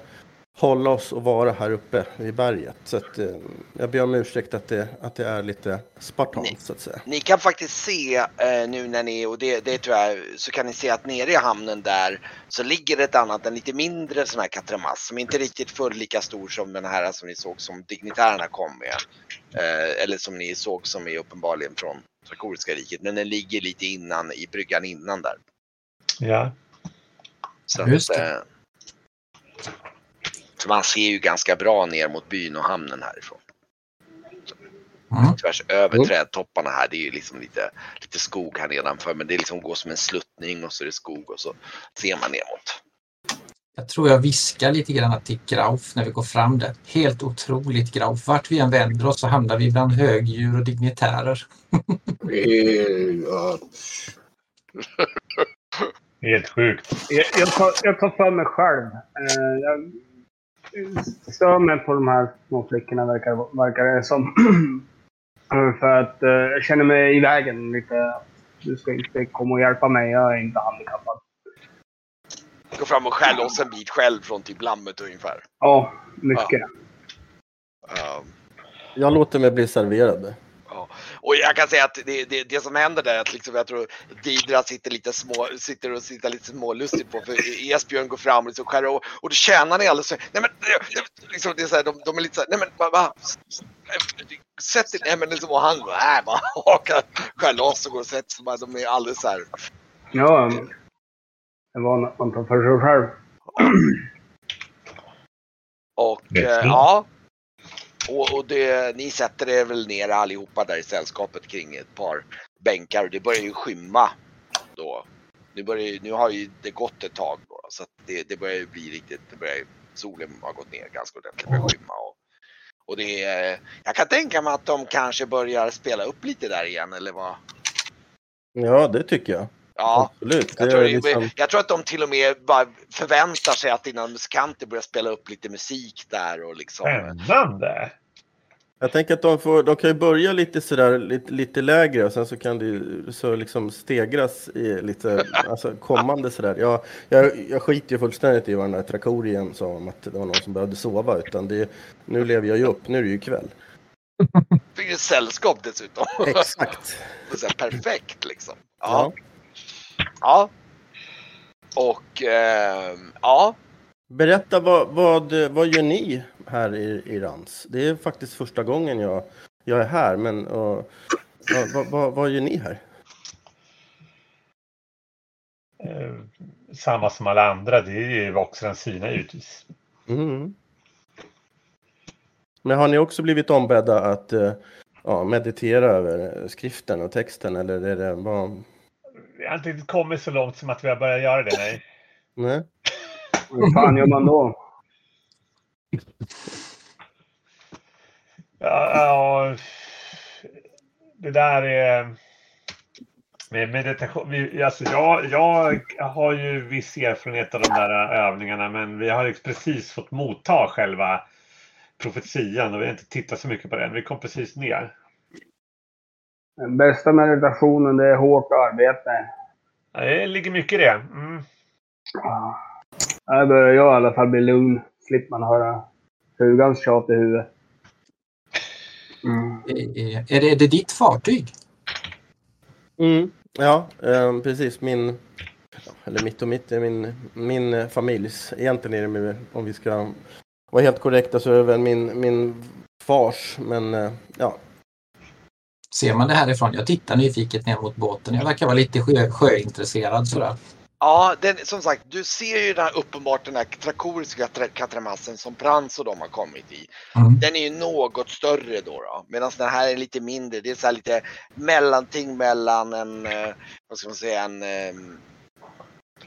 hålla oss och vara här uppe i berget. Så att, eh, jag ber om ursäkt att det, att det är lite spartanskt så att säga. Ni kan faktiskt se eh, nu när ni, och det, det tror jag, så kan ni se att nere i hamnen där så ligger ett annat, en lite mindre sån här katramass som inte riktigt fullt lika stor som den här som ni såg som dignitärerna kom med. Eh, eller som ni såg som är uppenbarligen från Trakoriska riket, men den ligger lite innan i bryggan innan där. Ja. Så, Just att, det. Så man ser ju ganska bra ner mot byn och hamnen härifrån. Mm. Tvärs över Mm. trädtopparna här, det är ju liksom lite, lite skog här nedanför men det liksom går som en sluttning och så är det skog och så ser man ner mot. Jag tror jag viskar lite grann till Grauf när vi går fram där. Helt otroligt Grauf. Vart vi än vänder oss så hamnar vi bland högdjur och dignitärer. Helt sjukt. Jag, jag, tar, jag tar för mig själv. Eh, jag stör mig på de här små flickorna verkar, verkar det som. [CLEARS THROAT] För att eh, jag känner mig i vägen lite. Du ska inte komma och hjälpa mig. Jag är inte handikappad. Gå fram och skäll oss en bit själv från typ lammet ungefär. Ja, mycket. Um, Jag låter mig bli serverad. Och jag kan säga att det, det, det som händer där är att liksom, jag tror Didra sitter lite små, sitter och sitter lite smålustigt på för Esbjörn går fram och liksom skär och, och då tjänar ni alldeles nej men liksom, det är så här, de, de är lite så här, nej men va, va? Sätt dig, nej men liksom, och han nej, bara [LAUGHS] hakar, skär loss och går och sätter sig. bara, De är alldeles så här. Ja, det var något man tar för sig själv. Och eh, ja. Och, och det, ni sätter er väl ner allihopa där i sällskapet kring ett par bänkar och det börjar ju skymma då. Nu, börjar, nu har ju det gått ett tag då så att det, det börjar ju bli riktigt, det börjar, solen har gått ner ganska ordentligt, det börjar skymma. Och, och det är, jag kan tänka mig att de kanske börjar spela upp lite där igen eller vad? Ja, det tycker jag. Ja. Absolut. Jag tror, liksom... jag tror att de till och med bara förväntar sig att dina musikanter börjar spela upp lite musik där och liksom. Spännande. Jag tänker att de, får, de kan ju börja lite sådär lite, lite lägre och sen så kan det ju så liksom stegras i lite [LAUGHS] alltså kommande sådär. Jag, jag, jag skiter ju fullständigt i vad den där Trakorien sa om att det var någon som behövde sova utan det, nu lever jag ju upp, nu är det ju kväll. Fick ju sällskap dessutom. Exakt. Det [LAUGHS] är så här perfekt liksom. Ja. ja. Och eh, ja. Berätta vad, vad, vad gör ni här i, i Rans? Det är faktiskt första gången jag, jag är här, men och, vad, vad, vad, vad gör ni här? Eh, samma som alla andra, det är ju Voxran Sina givetvis. Mm. Men har ni också blivit ombedda att eh, ja, meditera över skriften och texten eller är det bara... Vi har inte riktigt kommit så långt som att vi har börjat göra det, nej. Nej. Hur fan gör man då? Ja, ja, det där är... Med meditation, vi, alltså jag, jag har ju viss erfarenhet av de där övningarna men vi har ju precis fått motta själva profetian och vi har inte tittat så mycket på den. Vi kom precis ner. Den bästa meditationen det är hårt arbete. Ja, det ligger mycket i det. Mm. Ja. Här börjar jag i alla fall bli lugn. Slipper man höra frugans tjat i huvudet. Mm. Är, är, det, är det ditt fartyg? Mm. Ja, eh, precis. Min, eller mitt och mitt, är min, min eh, familjs. Egentligen är det med, om vi ska vara helt korrekta så är det väl min, min fars, men eh, ja. Ser man det härifrån? Jag tittar nyfiket ner mot båten. Jag verkar vara lite sjö, sjöintresserad sådär. Ja, den, som sagt, du ser ju den här, uppenbart den här trakoriska tra- katramassen som Prans och de har kommit i. Mm. Den är ju något större då, då medan den här är lite mindre. Det är så här lite mellanting mellan en, eh, vad ska man säga, en, eh,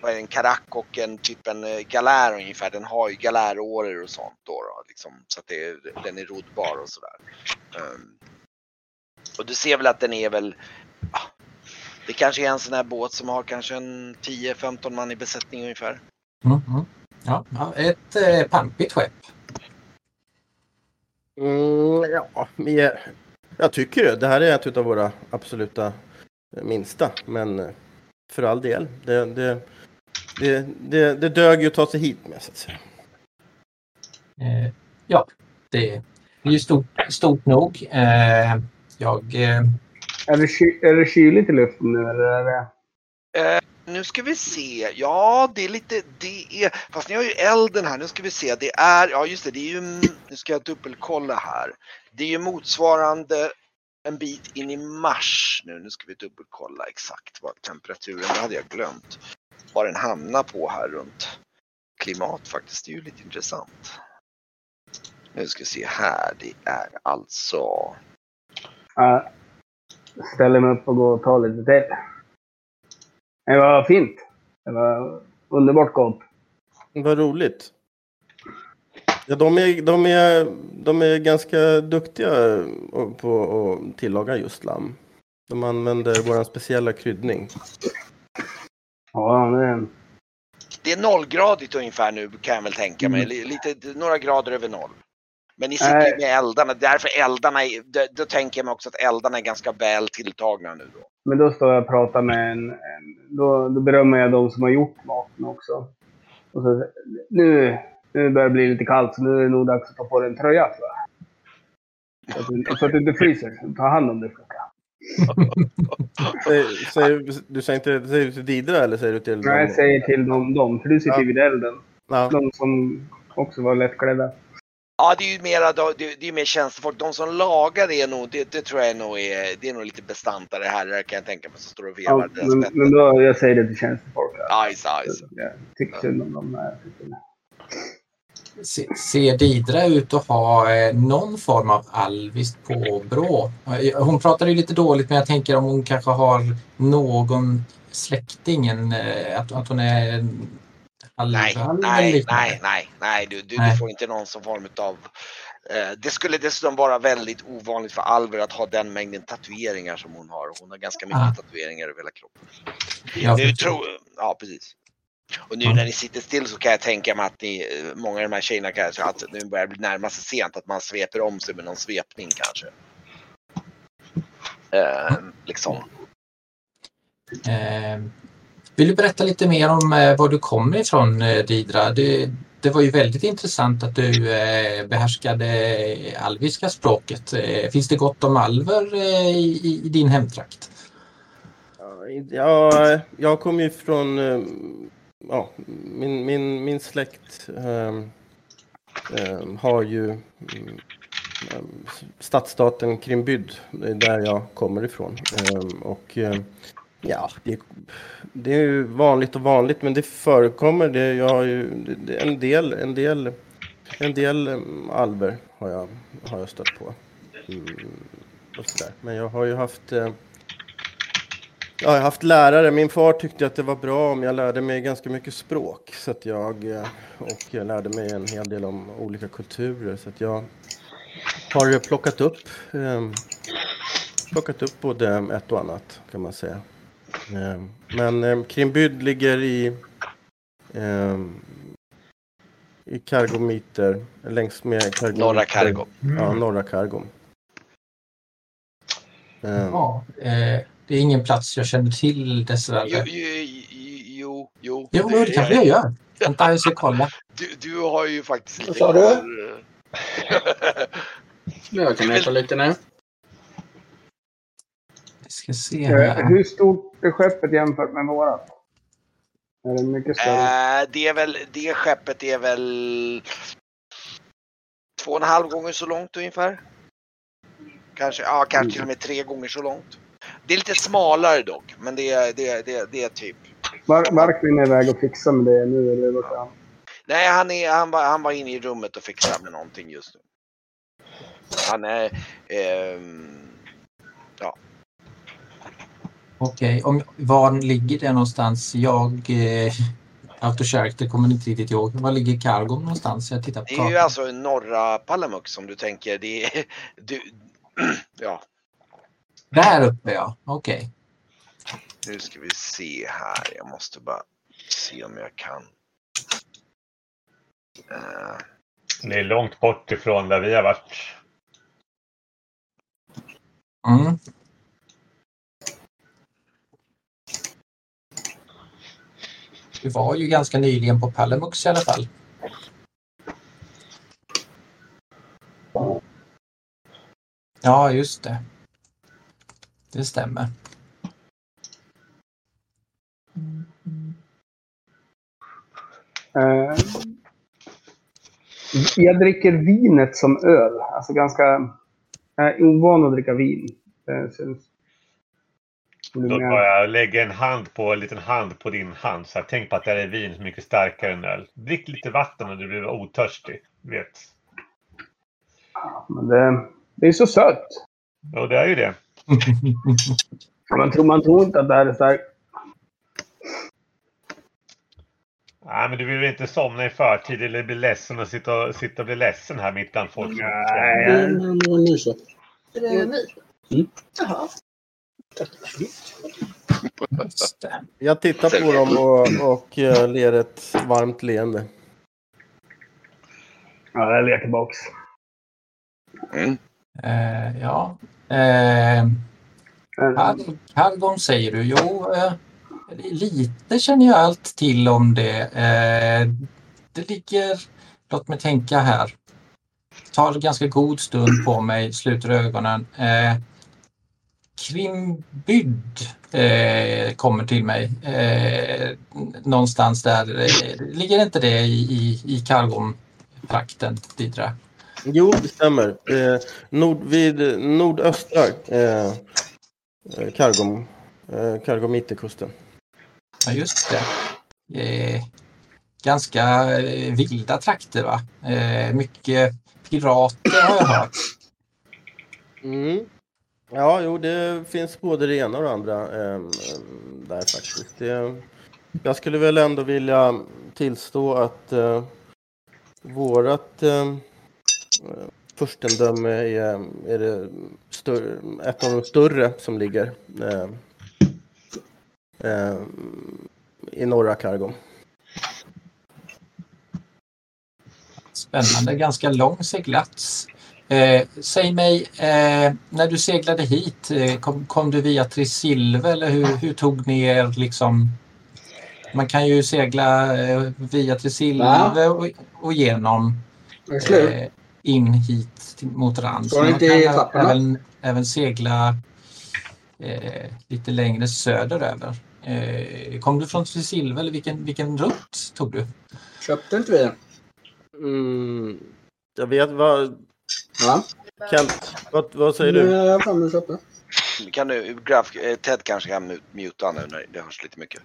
en karack och en typ en eh, galär ungefär. Den har ju galäråror och sånt då, då liksom, så att det, den är roddbar och sådär. Um, och du ser väl att den är väl, ah, det kanske är en sån här båt som har kanske en 10-15 man i besättning ungefär. Mm, mm. Ja, ja, ett eh, pampigt skepp. Mm, ja, är, jag tycker det. Det här är ett av våra absoluta minsta, men eh, för all del. Det, det, det, det, det dög ju att ta sig hit med, så att säga. Eh, ja, det är ju stort, stort nog. Eh, jag... Eh, Är, det ky- är det kyligt i luften nu eller? Är det... Eh, nu ska vi se. Ja, det är lite, det är, fast ni har ju elden här. Nu ska vi se. Det är, ja just det, det är ju, nu ska jag dubbelkolla här. Det är ju motsvarande en bit in i mars nu. Nu ska vi dubbelkolla exakt vad temperaturen, det hade jag glömt. Vad den hamnar på här runt klimat faktiskt. Det är ju lite intressant. Nu ska vi se här. Det är alltså Ja, ställer mig upp och går och tar lite te. Det var fint. Det var underbart gott. Vad roligt. Ja, de, är, de, är, de är ganska duktiga på att tillaga just lamm. De använder vår speciella kryddning. Ja, det, Det är nollgradigt ungefär nu kan jag väl tänka mig. Mm. Li- Lite, några grader över noll. Men ni sitter ju med eldarna, därför eldarna, då, då tänker jag mig också att eldarna är ganska väl tilltagna nu då. men då står jag och pratar med en... en då, då berömmer jag de som har gjort maten också. Och så, nu, nu börjar det bli lite kallt så nu är det nog dags att ta på dig en tröja tror jag. Så att, du- så att du inte fryser. Ta hand om dig Flicka. Du säger inte säger du till Didra eller säger du till Nej, jag säger till dem, dem för du sitter ju vid elden. Ja. De som också var lättklädda. Ja, det är ju mera, det, det är mer tjänstefolk. De som lagar är nog, det, det tror jag nog är, det är nog lite bestantare herrar kan jag tänka mig som står och Ja, vevar deras men, men då, jag säger det till tjänstefolk. Ja. Ajs, ajs. Jag tycker synd om här. se, ser Didra ut att ha eh, någon form av alviskt påbrå? Eh, Hon pratade ju lite dåligt men jag tänker om hon kanske har någon släkting, en, eh, att, att hon är en Nej, nej, nej, nej, nej, du, du, Nej. du får inte någon som form av eh, det skulle dessutom vara väldigt ovanligt för Alver att ha den mängden tatueringar som hon har. Hon har ganska mycket Ah. tatueringar över hela kroppen. Jag Nu tror, ja, precis. Och nu när ni sitter still så kan jag tänka mig att ni, eh, många av de här tjejerna kanske, att nu börjar det närma sig sent, att man sveper om sig med någon svepning kanske. Eh, liksom. Eh, vill du berätta lite mer om eh, var du kommer ifrån eh, Didra? Det, det var ju väldigt intressant att du eh, behärskade alviska språket. Finns det gott om alver i, i din hemtrakt? Ja, jag kommer ju från... Ja, min, min, min släkt um, um, har ju um, stadsstaten Krimbyd. Det är där jag kommer ifrån. Och ja, det, det är ju vanligt och vanligt, men det förekommer. Det, jag har ju det, en del, en del, en del um, alver har jag, har jag stött på. Mm, och sådär. Men jag har ju haft eh, jag har haft lärare. Min far tyckte att det var bra om jag lärde mig ganska mycket språk. Så att jag, eh, och jag lärde mig en hel del om olika kulturer. Så att jag har plockat upp, eh, plockat upp både ett och annat kan man säga. Eh, men eh, Krimbyd ligger i, eh, i Kargomiter, längs med Kargomiter. Norra Kargo. Ja, norra Kargom. Ja, eh, det är ingen plats jag känner till dessvärre. jo, jo, jo. Jo, det kanske jag gör. Vänta, jag ska kolla. Du, du har ju faktiskt lite Vad sa du? Jag kan äta lite nu. Ska se Eh, här. Hur stort är skeppet jämfört med vårat? Är det mycket större? Eh, det är väl, det skeppet är väl två och en halv gånger så långt ungefär. Kanske, ja, kanske till och med tre gånger så långt. Det är lite smalare dock, men det är, det, är- det, är- det är typ. Var, Marklin är iväg och fixar med det nu, eller vad han? Nej, han, är, han, var, han var inne i rummet och fixade med någonting just nu. Han är... ehm, Okej, om var ligger det någonstans? Jag... Eh, Out of character kommer inte riktigt ihåg. Var ligger Kargom någonstans? Jag tittar på det är ju alltså norra Palamuk som du tänker. Det är, du, [CLEARS THROAT] ja, Där uppe ja, okej. nu ska vi se här. Jag måste bara se om jag kan. Eh, Det är långt bort ifrån där vi har varit. Mm. Du var ju ganska nyligen på Palamux i alla fall. Ja, just det. Det stämmer. Eh, jag dricker vinet som öl. Alltså ganska... Jag är ovan att dricka vin. Det känns... Låt bara lägga en hand på, en liten hand på din hand. Så här, tänk på att det här är vin som är mycket starkare än öl. Drick lite vatten om du blir otörstig. Vet. Men det, det är så sött. Och det är ju det. [LAUGHS] Man tror, man tror inte att det här är starkt. Nej, men du vill väl inte somna i förtid eller bli ledsen och sitta och, sitta och bli ledsen här mitt bland folk? Nej. Mm, någon nysa. Är det mig? Mm. Jaha. Jag tittar på dem och, och eh, ler ett varmt leende. Ja, jag ler tillbaks. mm. Eh, ja. Eh, Kar- Kargon säger du. Jo, eh, lite känner jag allt till om det. Eh, det ligger, låt mig tänka här. Tar ganska god stund på mig, sluter ögonen. Eh, Krimbyd eh, kommer till mig. Eh, någonstans där. Eh, ligger inte det i, i, i Kargon-trakten, Didra? Jo, det stämmer. Eh, nord, vid nordöstra eh, eh, Kargom, eh, Kargomitekusten. Ja, just det. Eh, ganska eh, vilda trakter, va? Eh, mycket pirater har jag hört. Mm. Ja, jo, det finns både det ena och det andra eh, där faktiskt. Det, jag skulle väl ändå vilja tillstå att eh, vårat ehm, eh, furstendöme är, är det större, ett av de större som ligger eh, eh, i norra Kargom. Spännande, ganska lång seglats Eh, säg mig, eh, när du seglade hit, eh, kom, kom, du via Trisilve eller hur, hur, tog ni er liksom? Man kan ju segla eh, via Trisilve och, och genom eh, in hit till, mot Rand. Man kan även, även segla eh, lite längre söderöver. Eh, kom du från Trisilve eller vilken, vilken rutt tog du? Köpte inte vi mm, Jag vet vad... Ja. Kan, vad, vad säger du? Jag fan köpte. Kan du, Graf, eh, Ted kanske kan muta nu när det hörs lite mycket.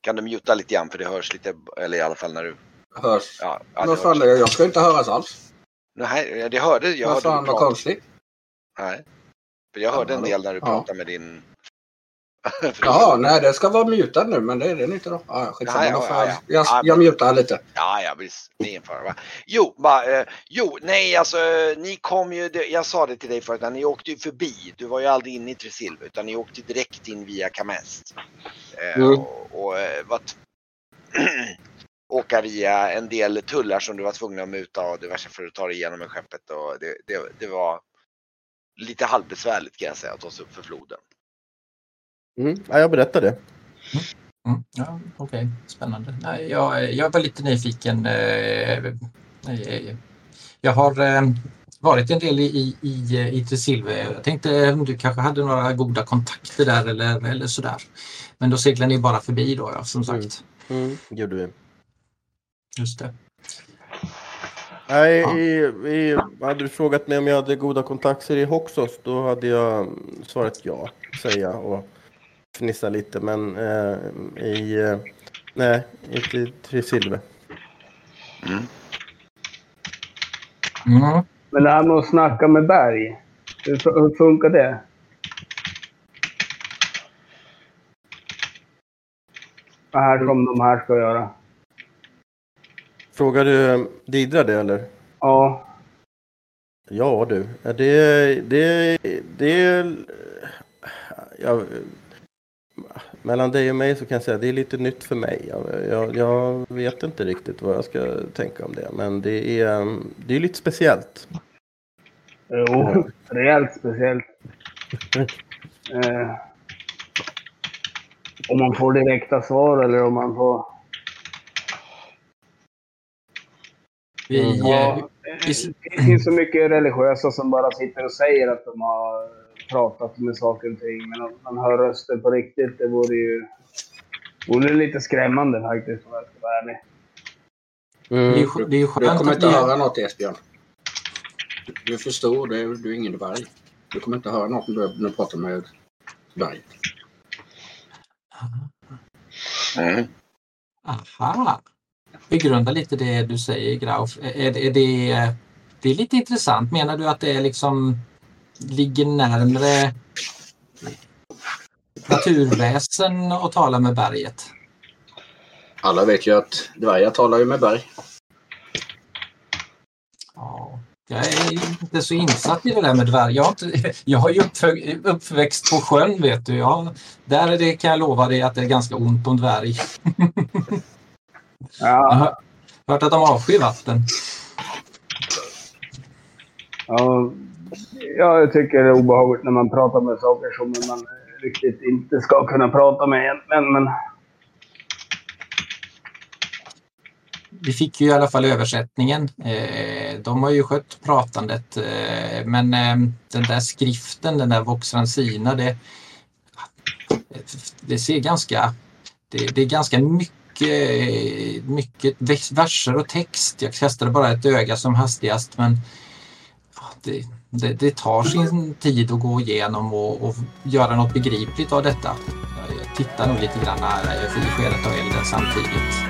Kan du muta lite grann för det hörs lite, eller i alla fall när du... Hörs? Ja, ja vad fan, hörs. jag ska inte höras alls. Nej, det hörde jag. Vad fan, vad konstigt. Nej. För jag hörde en del när du pratade med din [LAUGHS] Ja, nej det ska vara mutad nu men det är den inte då. Ja, skitsamma. Ja, ja, ja, Jag, jag, jag mutar lite. Ja, ja visst. Det en fara. Jo, ba, eh, jo, nej alltså ni kom ju, jag sa det till dig förut, ni åkte ju förbi. Du var ju aldrig inne i Tresilva utan ni åkte direkt in via Kamest. Eh, mm. Och, och eh, var [CLEARS THROAT] åka via en del tullar som du var tvungen att muta och diverse för att ta dig igenom med skeppet. Och det, det, det var lite halvbesvärligt kan jag säga att ta sig upp för floden. Mm. Ja, jag berättade. Mm. Mm. Ja, Okej, okay. spännande. Nej, jag, jag var lite nyfiken. Eh, jag har eh, varit en del i, i, i Tresilve. Jag tänkte om du kanske hade några goda kontakter där eller, eller sådär. Men då seglade ni bara förbi då, ja, som sagt. Mm, mm gjorde vi. Just det. Nej, ja. i, i, hade du frågat mig om jag hade goda kontakter i Hoxos, då hade jag svarat ja, säga. Och fnissa lite, men eh, i... Eh, nej, inte i Trisilve. Mm. Mm. Men det här med att snacka med berg, hur, hur funkar det? Vad här som de här ska göra? Frågar du eh, Didra det eller? Ja. Ja du, det, det, det, jag, mellan dig och mig så kan jag säga att det är lite nytt för mig. Jag, jag, jag, vet inte riktigt vad jag ska tänka om det. Men det är, det är lite speciellt. Jo, rejält speciellt. [LAUGHS] eh, om man får direkta svar eller om man får... Vi, ja, eh, det finns så mycket religiösa som bara sitter och säger att de har pratat med saker och ting. Men att man hör röster på riktigt, det vore ju vore lite skrämmande faktiskt om jag ska vara ärlig. Mm. Det, är, det är skönt du kommer inte höra något Esbjörn. Du förstår, du är, du är ingen varg. Du kommer inte höra något när du pratar med varg. Mm. Aha. Begrunda lite det du säger Grauf. Är, är, är det, det är lite intressant. Menar du att det är liksom ligger närmre naturväsen och talar med berget? Alla vet ju att dvärgar talar ju med berg. Ja, jag är inte så insatt i det där med dvärg. Jag har, inte, jag har ju uppväxt på sjön vet du. Ja, där är det, kan jag lova dig att det är ganska ont om dvärg. Ja. Jag har hört att de avskyr vatten. Ja, jag tycker det är obehagligt när man pratar med saker som man riktigt inte ska kunna prata med. egentligen, men... Vi fick ju i alla fall översättningen. Eh, de har ju skött pratandet. Eh, men eh, den där skriften, den där Voxrancina, det, det ser ganska... Det, det är ganska mycket, mycket verser och text. Jag kastade bara ett öga som hastigast men det, det, det, tar sin tid att gå igenom och, och, göra något begripligt av detta. Jag tittar nog lite grann här i skedet av elden samtidigt.